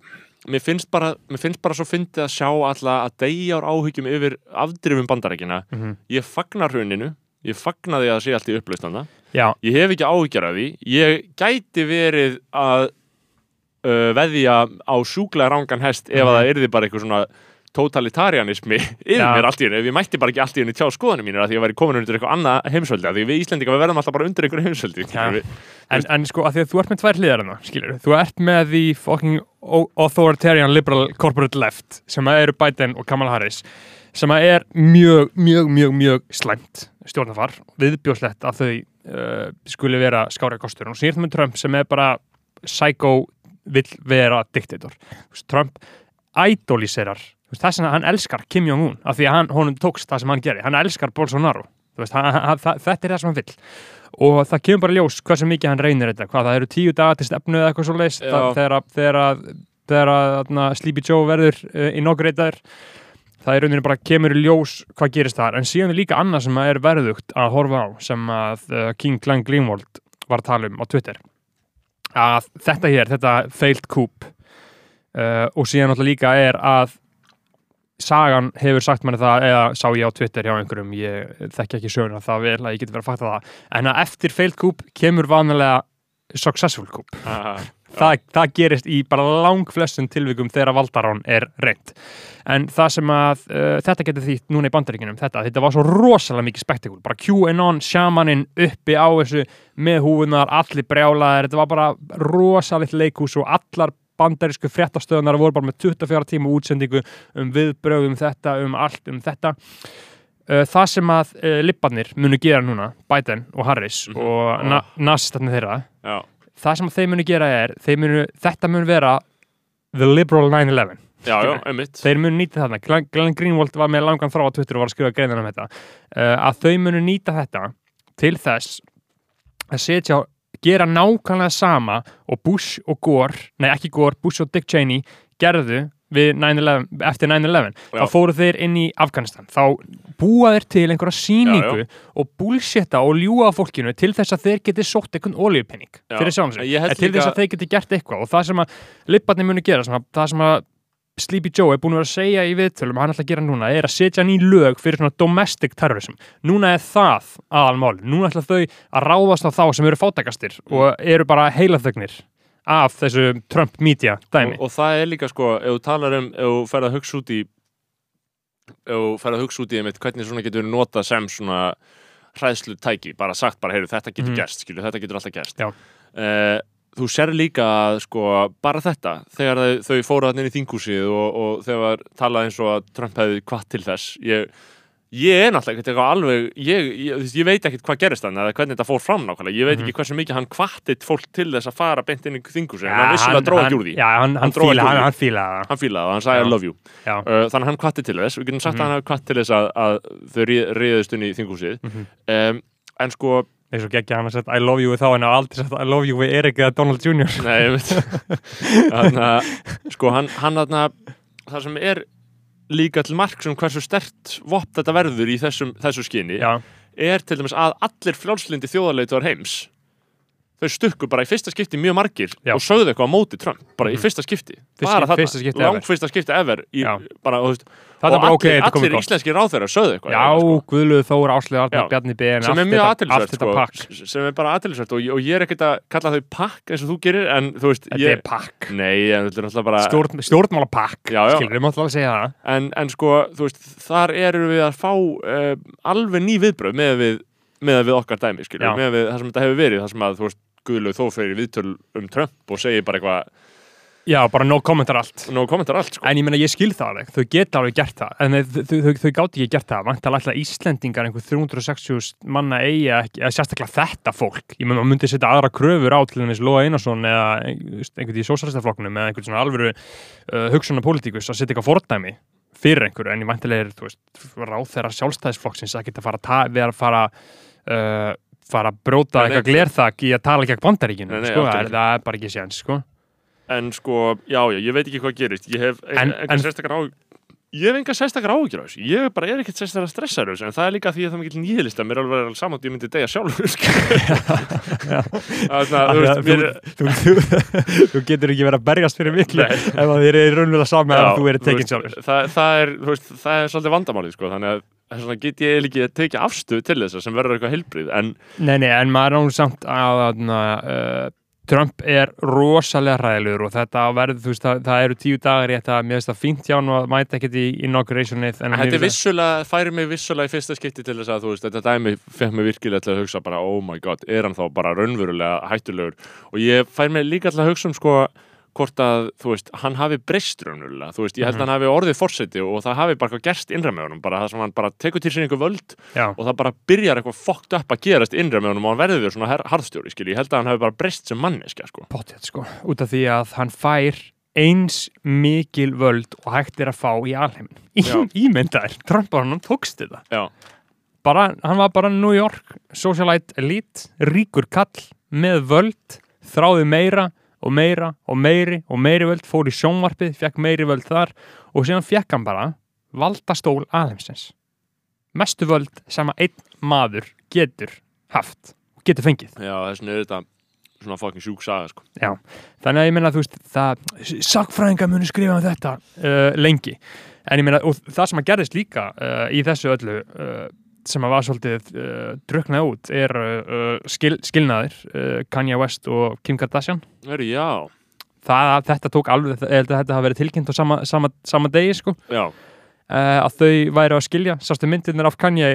mér finnst bara, mér finnst bara svo fyndið að sjá alla að deyja ár áhyggjum yfir afdrifum bandarækina Mhm. ég fagnar hruninu, ég fagnar því að það sé allt í upplaustanda, ég hef ekki áhyggjur af því, ég gæti verið að uh, veðja á sjúklega rángan hest ef að Mhm. það yrði bara eitthvað svona totalitarianismi yfir mér allt í hennu, ég mætti bara ekki allt í hennu tjá skoðanum mínir að því að ég væri komin undir eitthvað annað heimsöldi, að því við Íslendinga við verðum alltaf bara undir einhverju heimsöldi við, en, en sko að því að þú ert með tvær hliðar hana, skilur, þú ert með því fucking authoritarian liberal corporate left sem að eru Biden og Kamala Harris sem að er mjög, mjög, mjög, mjög slæmt stjórnarfar, viðbjóðslegt að þau uh, skuli vera skára kostur. Og síðan með Trump sem er bara psycho vill vera diktator. Trump idoliserar þess að hann elskar Kim Jong-un af því að hann, honum tókst það sem hann gerir hann elskar Bolsonaro. Veist, hann, hann, það, þetta er það sem hann vill. Og það kemur bara ljós hversu mikið hann reynir þetta. Hvað það eru tíu daga til stefnu eða eitthvað svo leist Já. þegar að, Sleepy Joe verður uh, inaugurator. Það er rauninni bara kemur ljós hvað gerist þar. En síðan er líka annað sem er verðugt að horfa á sem að uh, King Glenn Greenwald var að tala um á Twitter. Að þetta hér, þetta failed coup uh, og síðan náttúrulega líka er að sagan hefur sagt manni það eða sá ég á Twitter hjá einhverjum ég þekki ekki söguna það vel að ég geti verið að fakta það. En að eftir failed coup kemur vanalega successful coup. Það, það gerist í bara langflestum tilvikum þegar valdarán er reynd en það sem að uh, þetta getur þýtt núna í bandaríkinum þetta, þetta var svo rosalega mikið spektakul bara QAnon, shamaninn uppi á þessu með húfunar, allir brjálaðir þetta var bara rosalegt leikhús og allar bandarísku fréttastöðunar voru bara með 24 tíma útsendingu um viðbröð um þetta, um allt um þetta. Uh, það sem að uh, lipparnir munu gera núna, Biden og Harris Mhm. og na nazistarnir þeirra Já, það sem að þeir munu gera er munu, þetta mun vera the liberal 9-11 já, já, einmitt. Þeir munu nýta þarna, Glenn, Greenwald var með langan frá á Twitter og var að skrifa greinar um þetta. Uh, að þau munu nýta þetta til þess að setja gera nákvæmlega sama og Bush og Gore, nei ekki Gore Bush og Dick Cheney gerðu við 9/11 eftir 9-11 Já. þá fóru þeir inn í Afganistan. Þá búa þeir til einhverja síningu og bullshitta og ljúa fólkinu til þess að þeir geti sótt einhvern olíupenning Já. fyrir sjálfum sig, til líka- þess að þeir geti gert eitthvað. Og það sem að lipparnir muni gera sem að, það sem að Sleepy Joe er búin að vera að segja í viðtölum að hann ætla að gera núna er að setja ný lög fyrir svona domestic terrorism. Núna er það aðalmál. Núna ætla þau að ráðast á þá sem eru fátækastir og eru bara heilaþögnir af þessu Trump media dæmi. Og, og það er líka sko, ef þú talar um ef þú ferð að hugsa út í ef þú ferð að hugsa út í einmitt, hvernig svona getur notað sem svona hræðslu tæki, bara sagt bara, heyru, þetta getur Mhm. gerst, skilju, þetta getur alltaf gerst. Já. Þú sér líka að sko, bara þetta, þegar þau, þau fóru hann inn í þingúsið og, og þegar talað eins og að Trump hefði hvað til þess ég, ég er náttúrulega eitthvað alveg ég, ég, ég veit ekkert hvað gerist hann eða hvernig þetta fór fram nákvæmlega, ég veit Mhm. ekki hversu mikið hann kvattit fólk til þess að fara beint inn í þingúsið, en hann vissulega dróð ekki úr því Já, hann, hann, fíla, hann, hann fílaði það hann fílaði það, hann sagði Já. I love you uh, þannig hann kvatti til þess, við getum sagt Mhm. að hann kvatt til þess að, að þau réðust inn í þingúsið Mhm. um, en sko, eins og geggja hann að setja I love you við þá en á aldrei setja I love you við Erik eða Donald Jr. nei, ég veit þannig að, sko, hann, hann þarna, það sem er líka til mark sem hversu stert vopt þetta verður í þessum, þessu skinni Já, er til dæmis að allir frjálslindi þjóðarleitur heims þau stukku bara í fyrsta skipti mjög margir Já. og sögðu eitthvað á móti Trump bara í Mhm. fyrsta skipti bara þarna, fyrsta skipti ever. langt fyrsta skipti ever í, Já. bara, og, þú veist, og er bara ok, allir, þetta komið allir gott íslenski ráþæra sögðu eitthvað Já, sko. Guðluð Þór, Áslið Arnar, Já. Bjarni Ben sem allt er mjög þetta- allt aðtilsvært þetta sko, pakk. sem er bara aðtilsvært og, og ég er ekkert að kalla þau pakk eins og þú gerir en þú veist Þetta ég, er pakk nei, en þetta er alltaf bara Stjórn, Stjórnmálapakk, Já, já. skilur, við máttu alveg segja það en, en sko, þú veist, þar erum við að fá uh, alveg ný viðbröð með við, með við okkar dæmi, Já. með við það sem þetta hefur verið, það sem að, þú veist, Guðlaug þó fyrir viðtöl um Trump og segir bara eitthvað, Já, bara no kommentar allt. Nú kommentar allt, sko. En ég meina, ég skil það alveg, þau geta alveg gert það. En þau, þau, þau, þau gátt ekki gert það. Vantar alltaf Íslendingar, einhver 360 manna ekki, eða sérstaklega þetta fólk. Ég meina, maður myndi setja aðra kröfur á til þess Lóa Einarsson eða ein- einhvern í sósaristaflokknum eða einhvern svona alvöru uh, hugsunar pólitíkus að setja eitthvað fordæmi fyrir einhverju, en ég mæntilega er, þú veist, ráð þeirra sjálfstæðisflokksins að geta fara að vera að fara uh, fara að bróta eitthvað glerþak í að tala gegn bandaríkinu, sko, það er, það er bara ekki séns, sko. En sko, já, já, ég veit ekki hvað gerist. Ég hef En- en- sérstakar á ég hef enga sérstakar áhyggjur á þessu. Ég bara er ekkert sérstakar að stressa þessu en það er líka því að það er mikill nýðlista mér er alveg alveg saman að ég myndi degja sjálfur sko. Að, þú getur ekki verið að berjast fyrir miklu ef að þér er raunverulega saman að þú er tekinn sjálfur. það, það, það er svolítið vandamálið sko, þannig að þess vegna get ég ekki að tekja afstöð til þess sem verður eitthvað heilbrið en Nei, nei, en maður er nú samt að, að uh, Trump er rosalega hræðilegur og þetta verður, þú veist, það, það eru tíu dagar í þetta, mér finnst það fínt hjá hann og mæta ekkert í inaugurationið en þetta vissulega, færi mig vissulega í fyrsta skipti til þess að þú veist, þetta dæmi fekk mig virkilega til að hugsa bara, oh my god, er hann þá bara raunverulega hættulegur? Og ég fær mig líka til að hugsa um sko hvort að, þú veist, hann hafi breyst raunverulega, þú veist, ég held að hann hafi orðið fórseti og það hafi bara gerst innra með honum, bara það sem hann bara tekur til sér einhver völd Já, og það bara byrjar eitthvað fokkt upp að gerast innra með honum og hann verður svona her- harðstjóri, skil, ég held að hann hafi bara breyst sem manneskja, sko. potið, sko, út af því að hann fær eins mikil völd og hægt er að fá í alheimin. Ímyndaðir, Trump var hann tókst þetta. Já, bara, hann var bara New York socialite elite, ríkur kall með völd, þráði meira og meira og meiri og meiri völd, fór í sjónvarpið, fekk meiri völd þar og síðan fekk hann bara valdastól alheimsins. Mestu völd sem að einn maður getur haft og getur fengið. Já, þess vegna er þetta svona fucking sjúk saga, sko. Já, þannig að ég meina þú veist það, sakfræðingar munu skrifa um þetta uh, lengi, en ég meina og það sem að gerðist líka uh, í þessu öllu uh, sem að var svolítið uh, druknað út er uh, skil, skilnaðir uh, Kanye West og Kim Kardashian. Já, það, þetta tók alveg, þetta hafa verið tilkynnt á sama, sama, sama degi sko. Uh, að þau væri að skilja. Sástu myndirnar af Kanye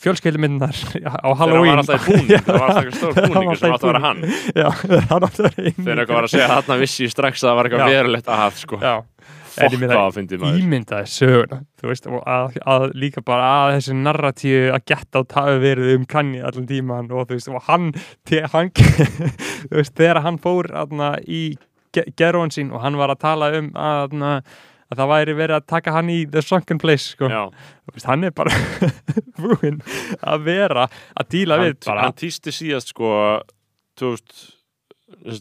fjölskeildmyndirnar á Halloween? Hann það var alltaf stór hann búningur sem átti að vera hann. Hann Þegar eitthvað var að segja að þarna vissi strax að það var eitthvað verulegt að haf sko. Já, En ég meina, hvað að fyndi maður ímyndaði söguna þú veist, að, að líka bara að þessi narratíu að geta á hafi verið um Kanye allan tíman og þú veist, og hann, hann þú veist, þegar hann fór aðna, í gerðun sín og hann var að tala um að, aðna, að það væri verið að taka hann í the sunken place sko. Veist, hann er bara búinn að vera að díla við hann, bara hann týsti síðast sko 2000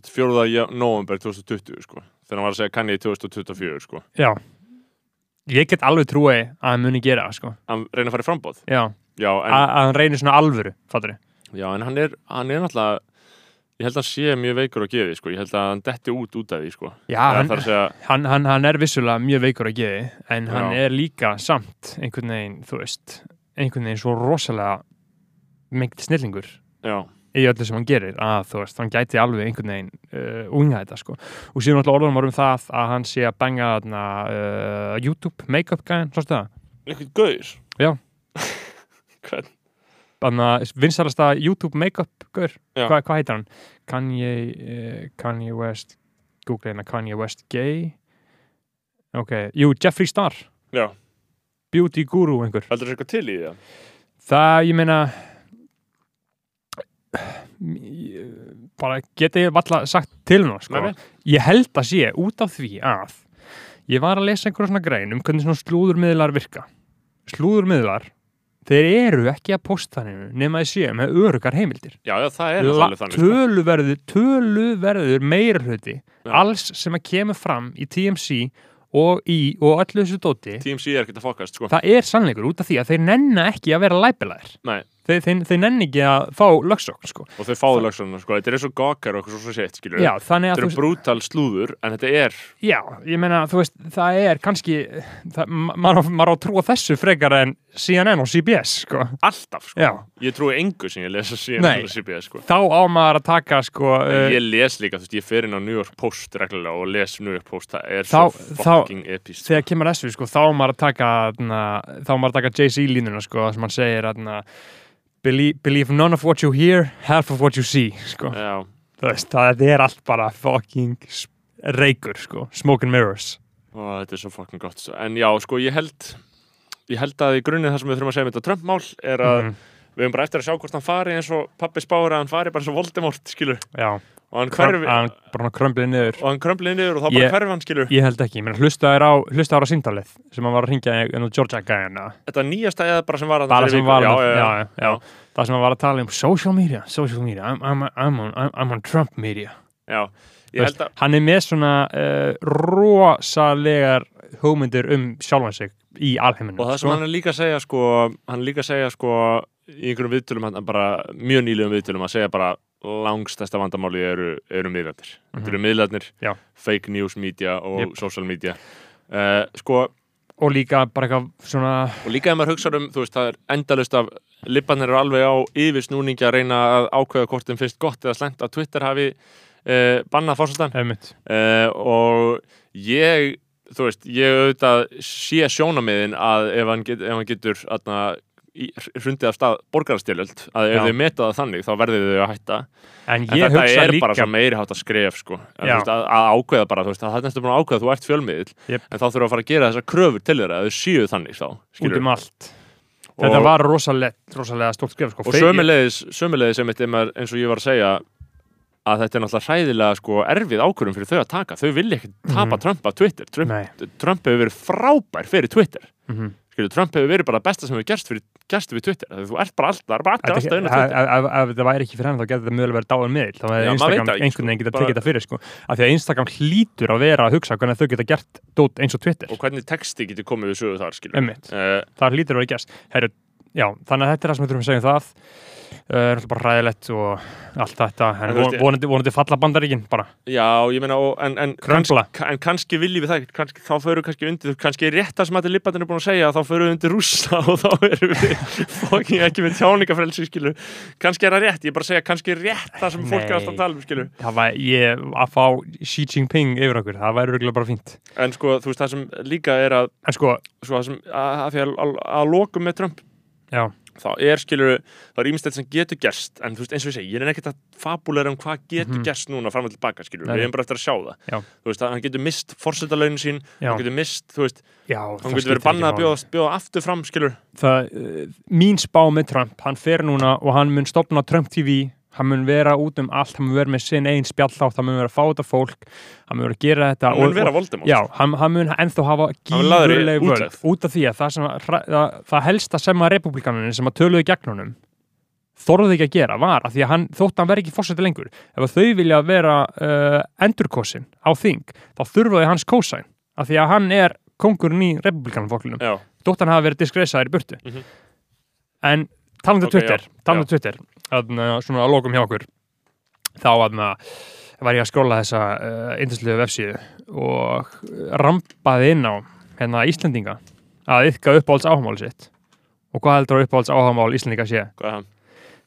4. november 2020 sko þegar hann var að segja kann ég 2024 sko. Já, ég get alveg trúi að hann muni gera sko. hann reyna að fara í frambóð já, já en, að, að hann reynir svona alvöru fattur já, en hann er, hann er náttúrulega ég held að hann sé mjög veikur á geði sko. Ég held að hann detti út út af því sko. Já, hann, að segja, hann, hann, hann er vissulega mjög veikur að geði en hann Já. er líka samt einhvern veginn, þú veist einhvern veginn svo rosalega mengt snillingur. Já, í öllu sem hann gerir að þú veist, hann gæti alveg einhvern veginn uh, unga þetta sko og síðan alltaf orðanum var um það að hann sé að banga uh, YouTube make-up gæðin, sástu það? eitthvað gauður Já. Hvern? Vinsalasta YouTube make-up gaur, Já. Hva, hvað heitir hann? Kanye, uh, Kanye West Google hérna, Kanye West gay ok, jú, Jeffree Star já, beauty guru einhver heldur það eitthvað til í það það, ég meina bara geti ég valla sagt til hún sko. Nei, nei. ég held að sé út af því að ég var að lesa einhverja svona grein um hvernig svona slúðurmiðlar virka slúðurmiðlar þeir eru ekki að posta hennu nema þið séu með örugar heimildir já, já, það er La- þannig sko. töluverður, töluverður meira hluti Já. alls sem að kemur fram í TMC og í og öllu þessu dóti TMC er ekkert að fokast sko það er sannleikur út af því að þeir nenna ekki að vera læpilæðir Nei, þeir, þeir, þeir nenni ekki að fá lögsókn sko. og þau fáðu lögsanna sko þetta er eins og gawkar og eitthvað svo sétt þannig þetta að eru brútal slúður en þetta er já, ég meina þú veist, það er kannski það, ma- maður á- maður á að trúa þessu frekar en CNN og CBS sko. alltaf sko Já. ég trúi engu sem ég lesa síðan Nei. til CBS sko þá á maður að taka sko, En uh, ég les líka, þú veist, ég fer inn á New York Post reglulega og les New York Post, það er Þá- svo þá- fucking epist. þegar kemur þessu sko, þá maður að taka þá maður að taka Jay-Z línuna sko, sem hann segir na, believe, believe none of what you hear half of what you see sko. Veist, það er allt bara fucking reykur sko, smoke and mirrors og þetta er svo fucking gott. svo. En já, sko, ég held, ég held að í grunninn það sem við þurfum að segja með þetta Trump-mál er að Mhm. Við höfum bara eftir að sjá hvort hann fari eins og pappi spáir að hann fari bara eins og Voldemort, skilur. já, Og hann hverfi, hann bara krömblið niður. Og hann krömblið niður og þá bara Ég- hverfi hann, skilur. Ég held ekki, menn hlustaður á, hlustaður á síndalið sem hann var að ringja en á Georgia gæðina Þetta nýjasta eða bara sem var að bara sem var já, já, já, já, það sem hann var að tala um social media, social media, I'm, I'm, I'm, on, I'm, I'm on Trump media. Já. Þú Ég held að, hann er með svona uh, rosalegar hugmyndir um sjálfan sig í alheiminu og það sem hann er líka að segja, sko, hann er líka að segja, sko, í einhverjum viðtölum, hann bara, mjög nýlegum viðtölum, að segja bara langstæsta vandamáli eru, eru miðlarnir. Þetta eru miðlarnir, Já. fake news media og Jep. social media. Uh, sko, og líka bara eitthvað svona og líka ef maður hugsa um, þú veist, það er endalust af lippanir eru alveg á yfirsnúningi að reyna að ákveða hvort þeim finnst gott eða slengt að Twitter hafi uh, bannað einmitt, uh, og ég þú veist, ég auðvitað sé sjónamiðin að ef hann, get, ef hann getur atna, í, hrundið af stað borgarastjölöld, að ef Já. þau meta það þannig þá verður þau að hætta en en þetta er líka bara svo meiri hátt að skref sko. en, veist, að, að ákveða bara, veist, að það er næstu búin að ákveða þú ert fjölmiðil Jep. en þá þurfa að fara að gera þessar kröfur til þeirra að þau séu þannig þá, út um allt þetta var rosalega, rosalega stórt skrif sko. og sömulegis, sömulegis eins og ég var að segja að þetta er náttúrulega hræðilega sko, erfið ákvörðum fyrir þau að taka þau vilja ekki tapa Mhm. Trump af Twitter Trump. Trump hefur verið frábær fyrir Twitter Mhm. Skilur, Trump hefur verið bara besta sem hefur gerst, fyrir, gerst við Twitter Þegar þú ert bara alltaf, það er bara alltaf ef Twitter ef- þetta væri ekki fyrir hann þá getur þetta mögulega verið dáin miðl þá veit Instagram það einhvern veginn sko. geta Bara- tekið þetta fyrir sko. af því að Instagram hlýtur að vera að hugsa hvernig þau geta gert dót eins og Twitter og hvernig texti getur komið við sögu þar skilur Einmitt. uh, það hlýtur að vera gæst Herru, já, þannig að þetta er það sem við þurfum að segja um það. Uh, er alltaf bara ræðilegt og allt þetta en En þú veist, von- vonandi, vonandi falla bandaríkin bara. Já, ég meina, og, en, en, en kannski viljum við það kannski, þá förum við kannski undir, kannski er rétt það sem að Lippatinn er búin að segja, þá förum við undir rússa og þá erum við fokking ekki með tjáningafrelsi, skilu. Kannski er það rétt, ég er bara að segja, kannski er rétt það sem fólk er alltaf að tala um, skilu. það var ég að fá Xi Jinping yfir okkur, það væri örugglega bara fínt. En sko, þú veist, það sem líka er að, já, þá er, skilur, það er ímestelt sem getur gerst, en þú veist, eins og ég segi, ég er ekkert að fabulera um hvað getur Mhm. gerst núna fram og tilbaka, skilur, við erum bara eftir að sjá það. Já. Þú veist, hann getur mist forsetalaunin sín, já, hann getur mist, þú veist, hann getur verið bannað að bjóða, bjóða aftur fram, skilur. það, uh, mín spá með Trump hann fer núna og hann mun stopna Trump TV hann mun vera út um allt, hann mun vera með sinn einn spjallátt, hann mun vera að fá þetta fólk hann mun vera að gera þetta hann mun og- vera Voldemort. Já, hann, hann mun ennþá hafa gífurleg völd. Út af því að það, sem, að það, það helsta sem að republikanunum sem að töluðu gegn honum þorðuðu ekki að gera var að því að hann þótt hann veri ekki fórseti lengur ef að þau vilja vera uh, endurkosin á þing þá þurfaði hans kósæn af því að hann er kongurinn í republikanumfólkunum þótt hann hafa verið diskresaður í burtu. Mhm. en talandi um Ok, Twitter já, talandi um. Twitter að, svona að lokum hjá okkur þá að var ég að skróla þessa uh, indislegu vefsíðu og rampaði inn á hérna Íslendinga að yfka uppáhalds áhamáli sitt. Og hvað heldur að uppáhalds áhamál Íslendinga sé? Hvað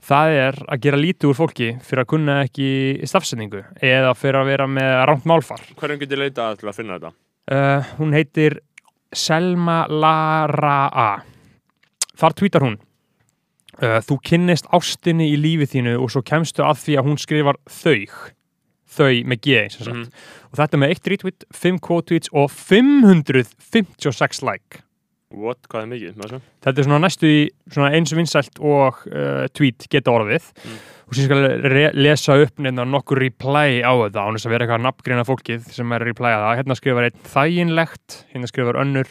það er að gera lítið úr fólki fyrir að kunna ekki stafsendingu eða fyrir að vera með rámt málfar. Hverjum getur leitað til að finna þetta? uh, hún heitir Selma Lara A. Þar tweetar hún þú kynnist ástinni í lífi þínu og svo kemstu að því að hún skrifar þau þau með G. Mhm. og þetta með eitt retweet, 5 quote tweets og 556 like What? Hvað er mikið? Þetta er svona næstu í svona eins vinsælt og uh, tweet geta orðið Mm. og síðan skal re- lesa upp nefna nokkur reply á þetta án þess að vera eitthvað nafngreina fólkið sem er að replya það hérna skrifar einn þæginlegt hérna skrifar önnur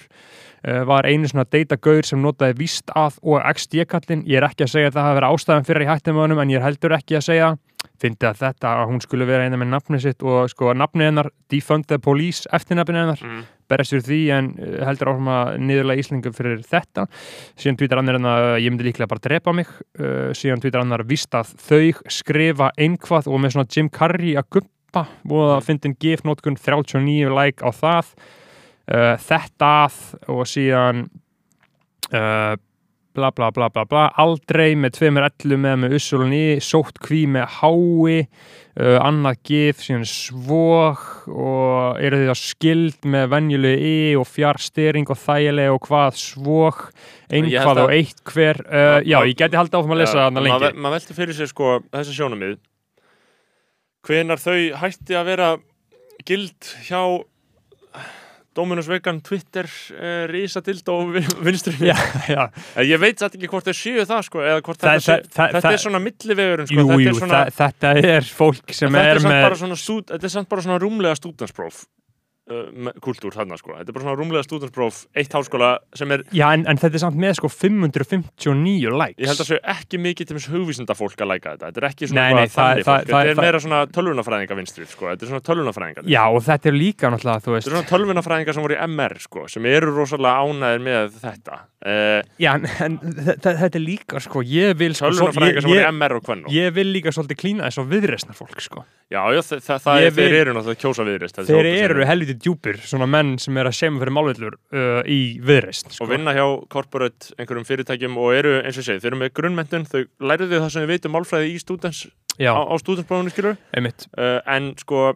var einu svona datagaur sem notaði víst að og XD-kallin ég er ekki að segja að það hafi verið ástæðan fyrir að ég hætti með honum en ég er heldur ekki að segja fyndi að þetta að hún skulle vera eina með nafni sitt og sko nafni hennar defund the police eftirnafni hennar Mm. berjast fyrir því en uh, heldur áfram að niðurlega Íslingum fyrir þetta. Síðan tvítar annar en að ég myndi líklega bara drepa mig. Uh, síðan tvítar annar víst að þau skrifa einhvað og með svona Jim Carrey að guppa. Og að fyndin gif notkun 39 like á það uh, þetta að og síðan uh, bla bla bla bla bla. Aldrei með tveimur ellu með með ussulun í sótt kví með hái uh, annað gif síðan svog og eru þið að skild með venjulegu í og fjárstyring og þægilega og hvað svog. Einhvað að- og eitt hver já, ég geti haldið áfram að lesa þarna lengi. Maður ma velti fyrir sér sko þessi sjónamið hvenar þau hætti að vera gild hjá Dominus Vegan, Twitter, uh, Rísa Dild og vinstri. Já, já, Ég veit satt ekki hvort þau séu það sko eða hvort Það- þetta, sé, það- það- þetta það- er svona millivegurinn sko þetta þa þetta er fólk sem þetta er með þetta er samt bara svona rúmlega stúdanspróf kultúr þarna sko þetta er bara svona rúmlega stúdanspróf eitt háskóla sem er já, en, en þetta er samt með sko 559 likes Ég held að séu ekki mikið til þess hugvísinda fólk að læka þetta. Þetta er ekki svona Nei, nei, það- það- það- Þetta er það- meira svona tölvunafræðinga vinstrið, sko. Þetta er svona tölvunafræðingar. já, og þetta er líka náttúrulega, þú Þetta veist er svona tölvunafræðingar sem voru í MR, sko, sem eru rosalega ánæðir með þetta. Uh, já, en, en þetta þetta er líka, sko, ég vil sko, tölvunafræðingar sem voru í MR og hvernig. ég vil líka svolítið klína þess að viðreisna fólk, sko Já, já, þa þa það Ég er, þeir eru náttúrulega kjósa viðrist. þessi þeir eru helviti djúpir, svona menn sem er að semja fyrir málvillur uh, í viðreist sko. og vinna hjá corporate einhverjum fyrirtækjum og eru, eins og ég segi, þeir eru með grunnmentun, þau læriðu það sem við veitum málfræði í stúdens, á, á stúdensprófunu, skilur. uh, en sko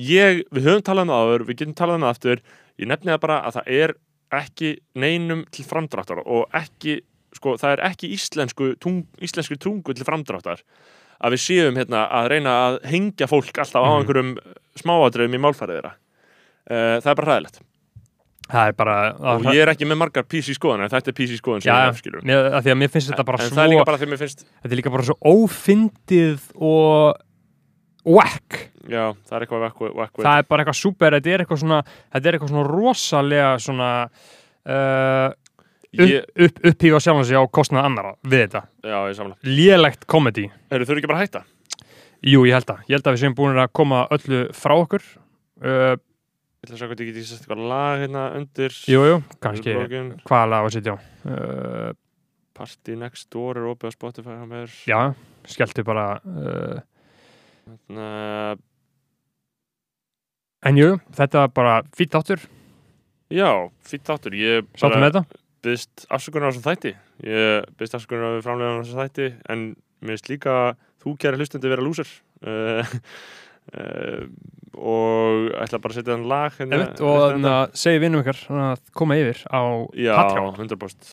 ég, við höfum talað um það áður við getum talað um það aftur ég nefni það bara að það er ekki neinum til framdráttar og ekki sko, það er ekki íslensku tung, íslensku tungu til framdráttar að við séum hérna að reyna að hengja fólk alltaf á Mhm. einhverjum smáadröfum í málfærið þeirra það er bara hræðilegt. Það er bara og ég er ekki með margar PC skoðan en þetta er PC skoðan sem já, ég hef skilur mér, að því að mér finnst þetta bara en svo það er líka bara því mér finnst þetta er líka bara svo ófyndið og whack já, það er eitthvað vekk, vekk, það er bara eitthvað super, þetta er eitthvað svona þetta er eitthvað svona rosalega svona uh, ég, upp, upp, upphífa sjálfan sig á kostnað annara við þetta, já, ég samla lélegt komedi þau eru ekki bara að hætta? Jú, ég held að, ég held að við séum búin að koma öllu frá okkur. Uh, Ég ætla að sjá hvað ég geti sett eitthvað lag hérna undir jú, jú, kannski. hvaða lag að sitja á? Uh, Party Next Door er opið á Spotify hjá mér Já, skelltu bara uh, uh, En jú, þetta var bara fýtt áttur Já, fýtt þáttur. Ég þetta? byggst afsökunar á þessum þætti. Ég byggst afsökunar á við framlega á þessum þætti en mér finnst líka þú kæra hlustundi vera lúsir uh, og ætla bara að setja þann lag hérna, Einmitt, og þannig að segja vinnum ykkar að koma yfir á Patreon. 100%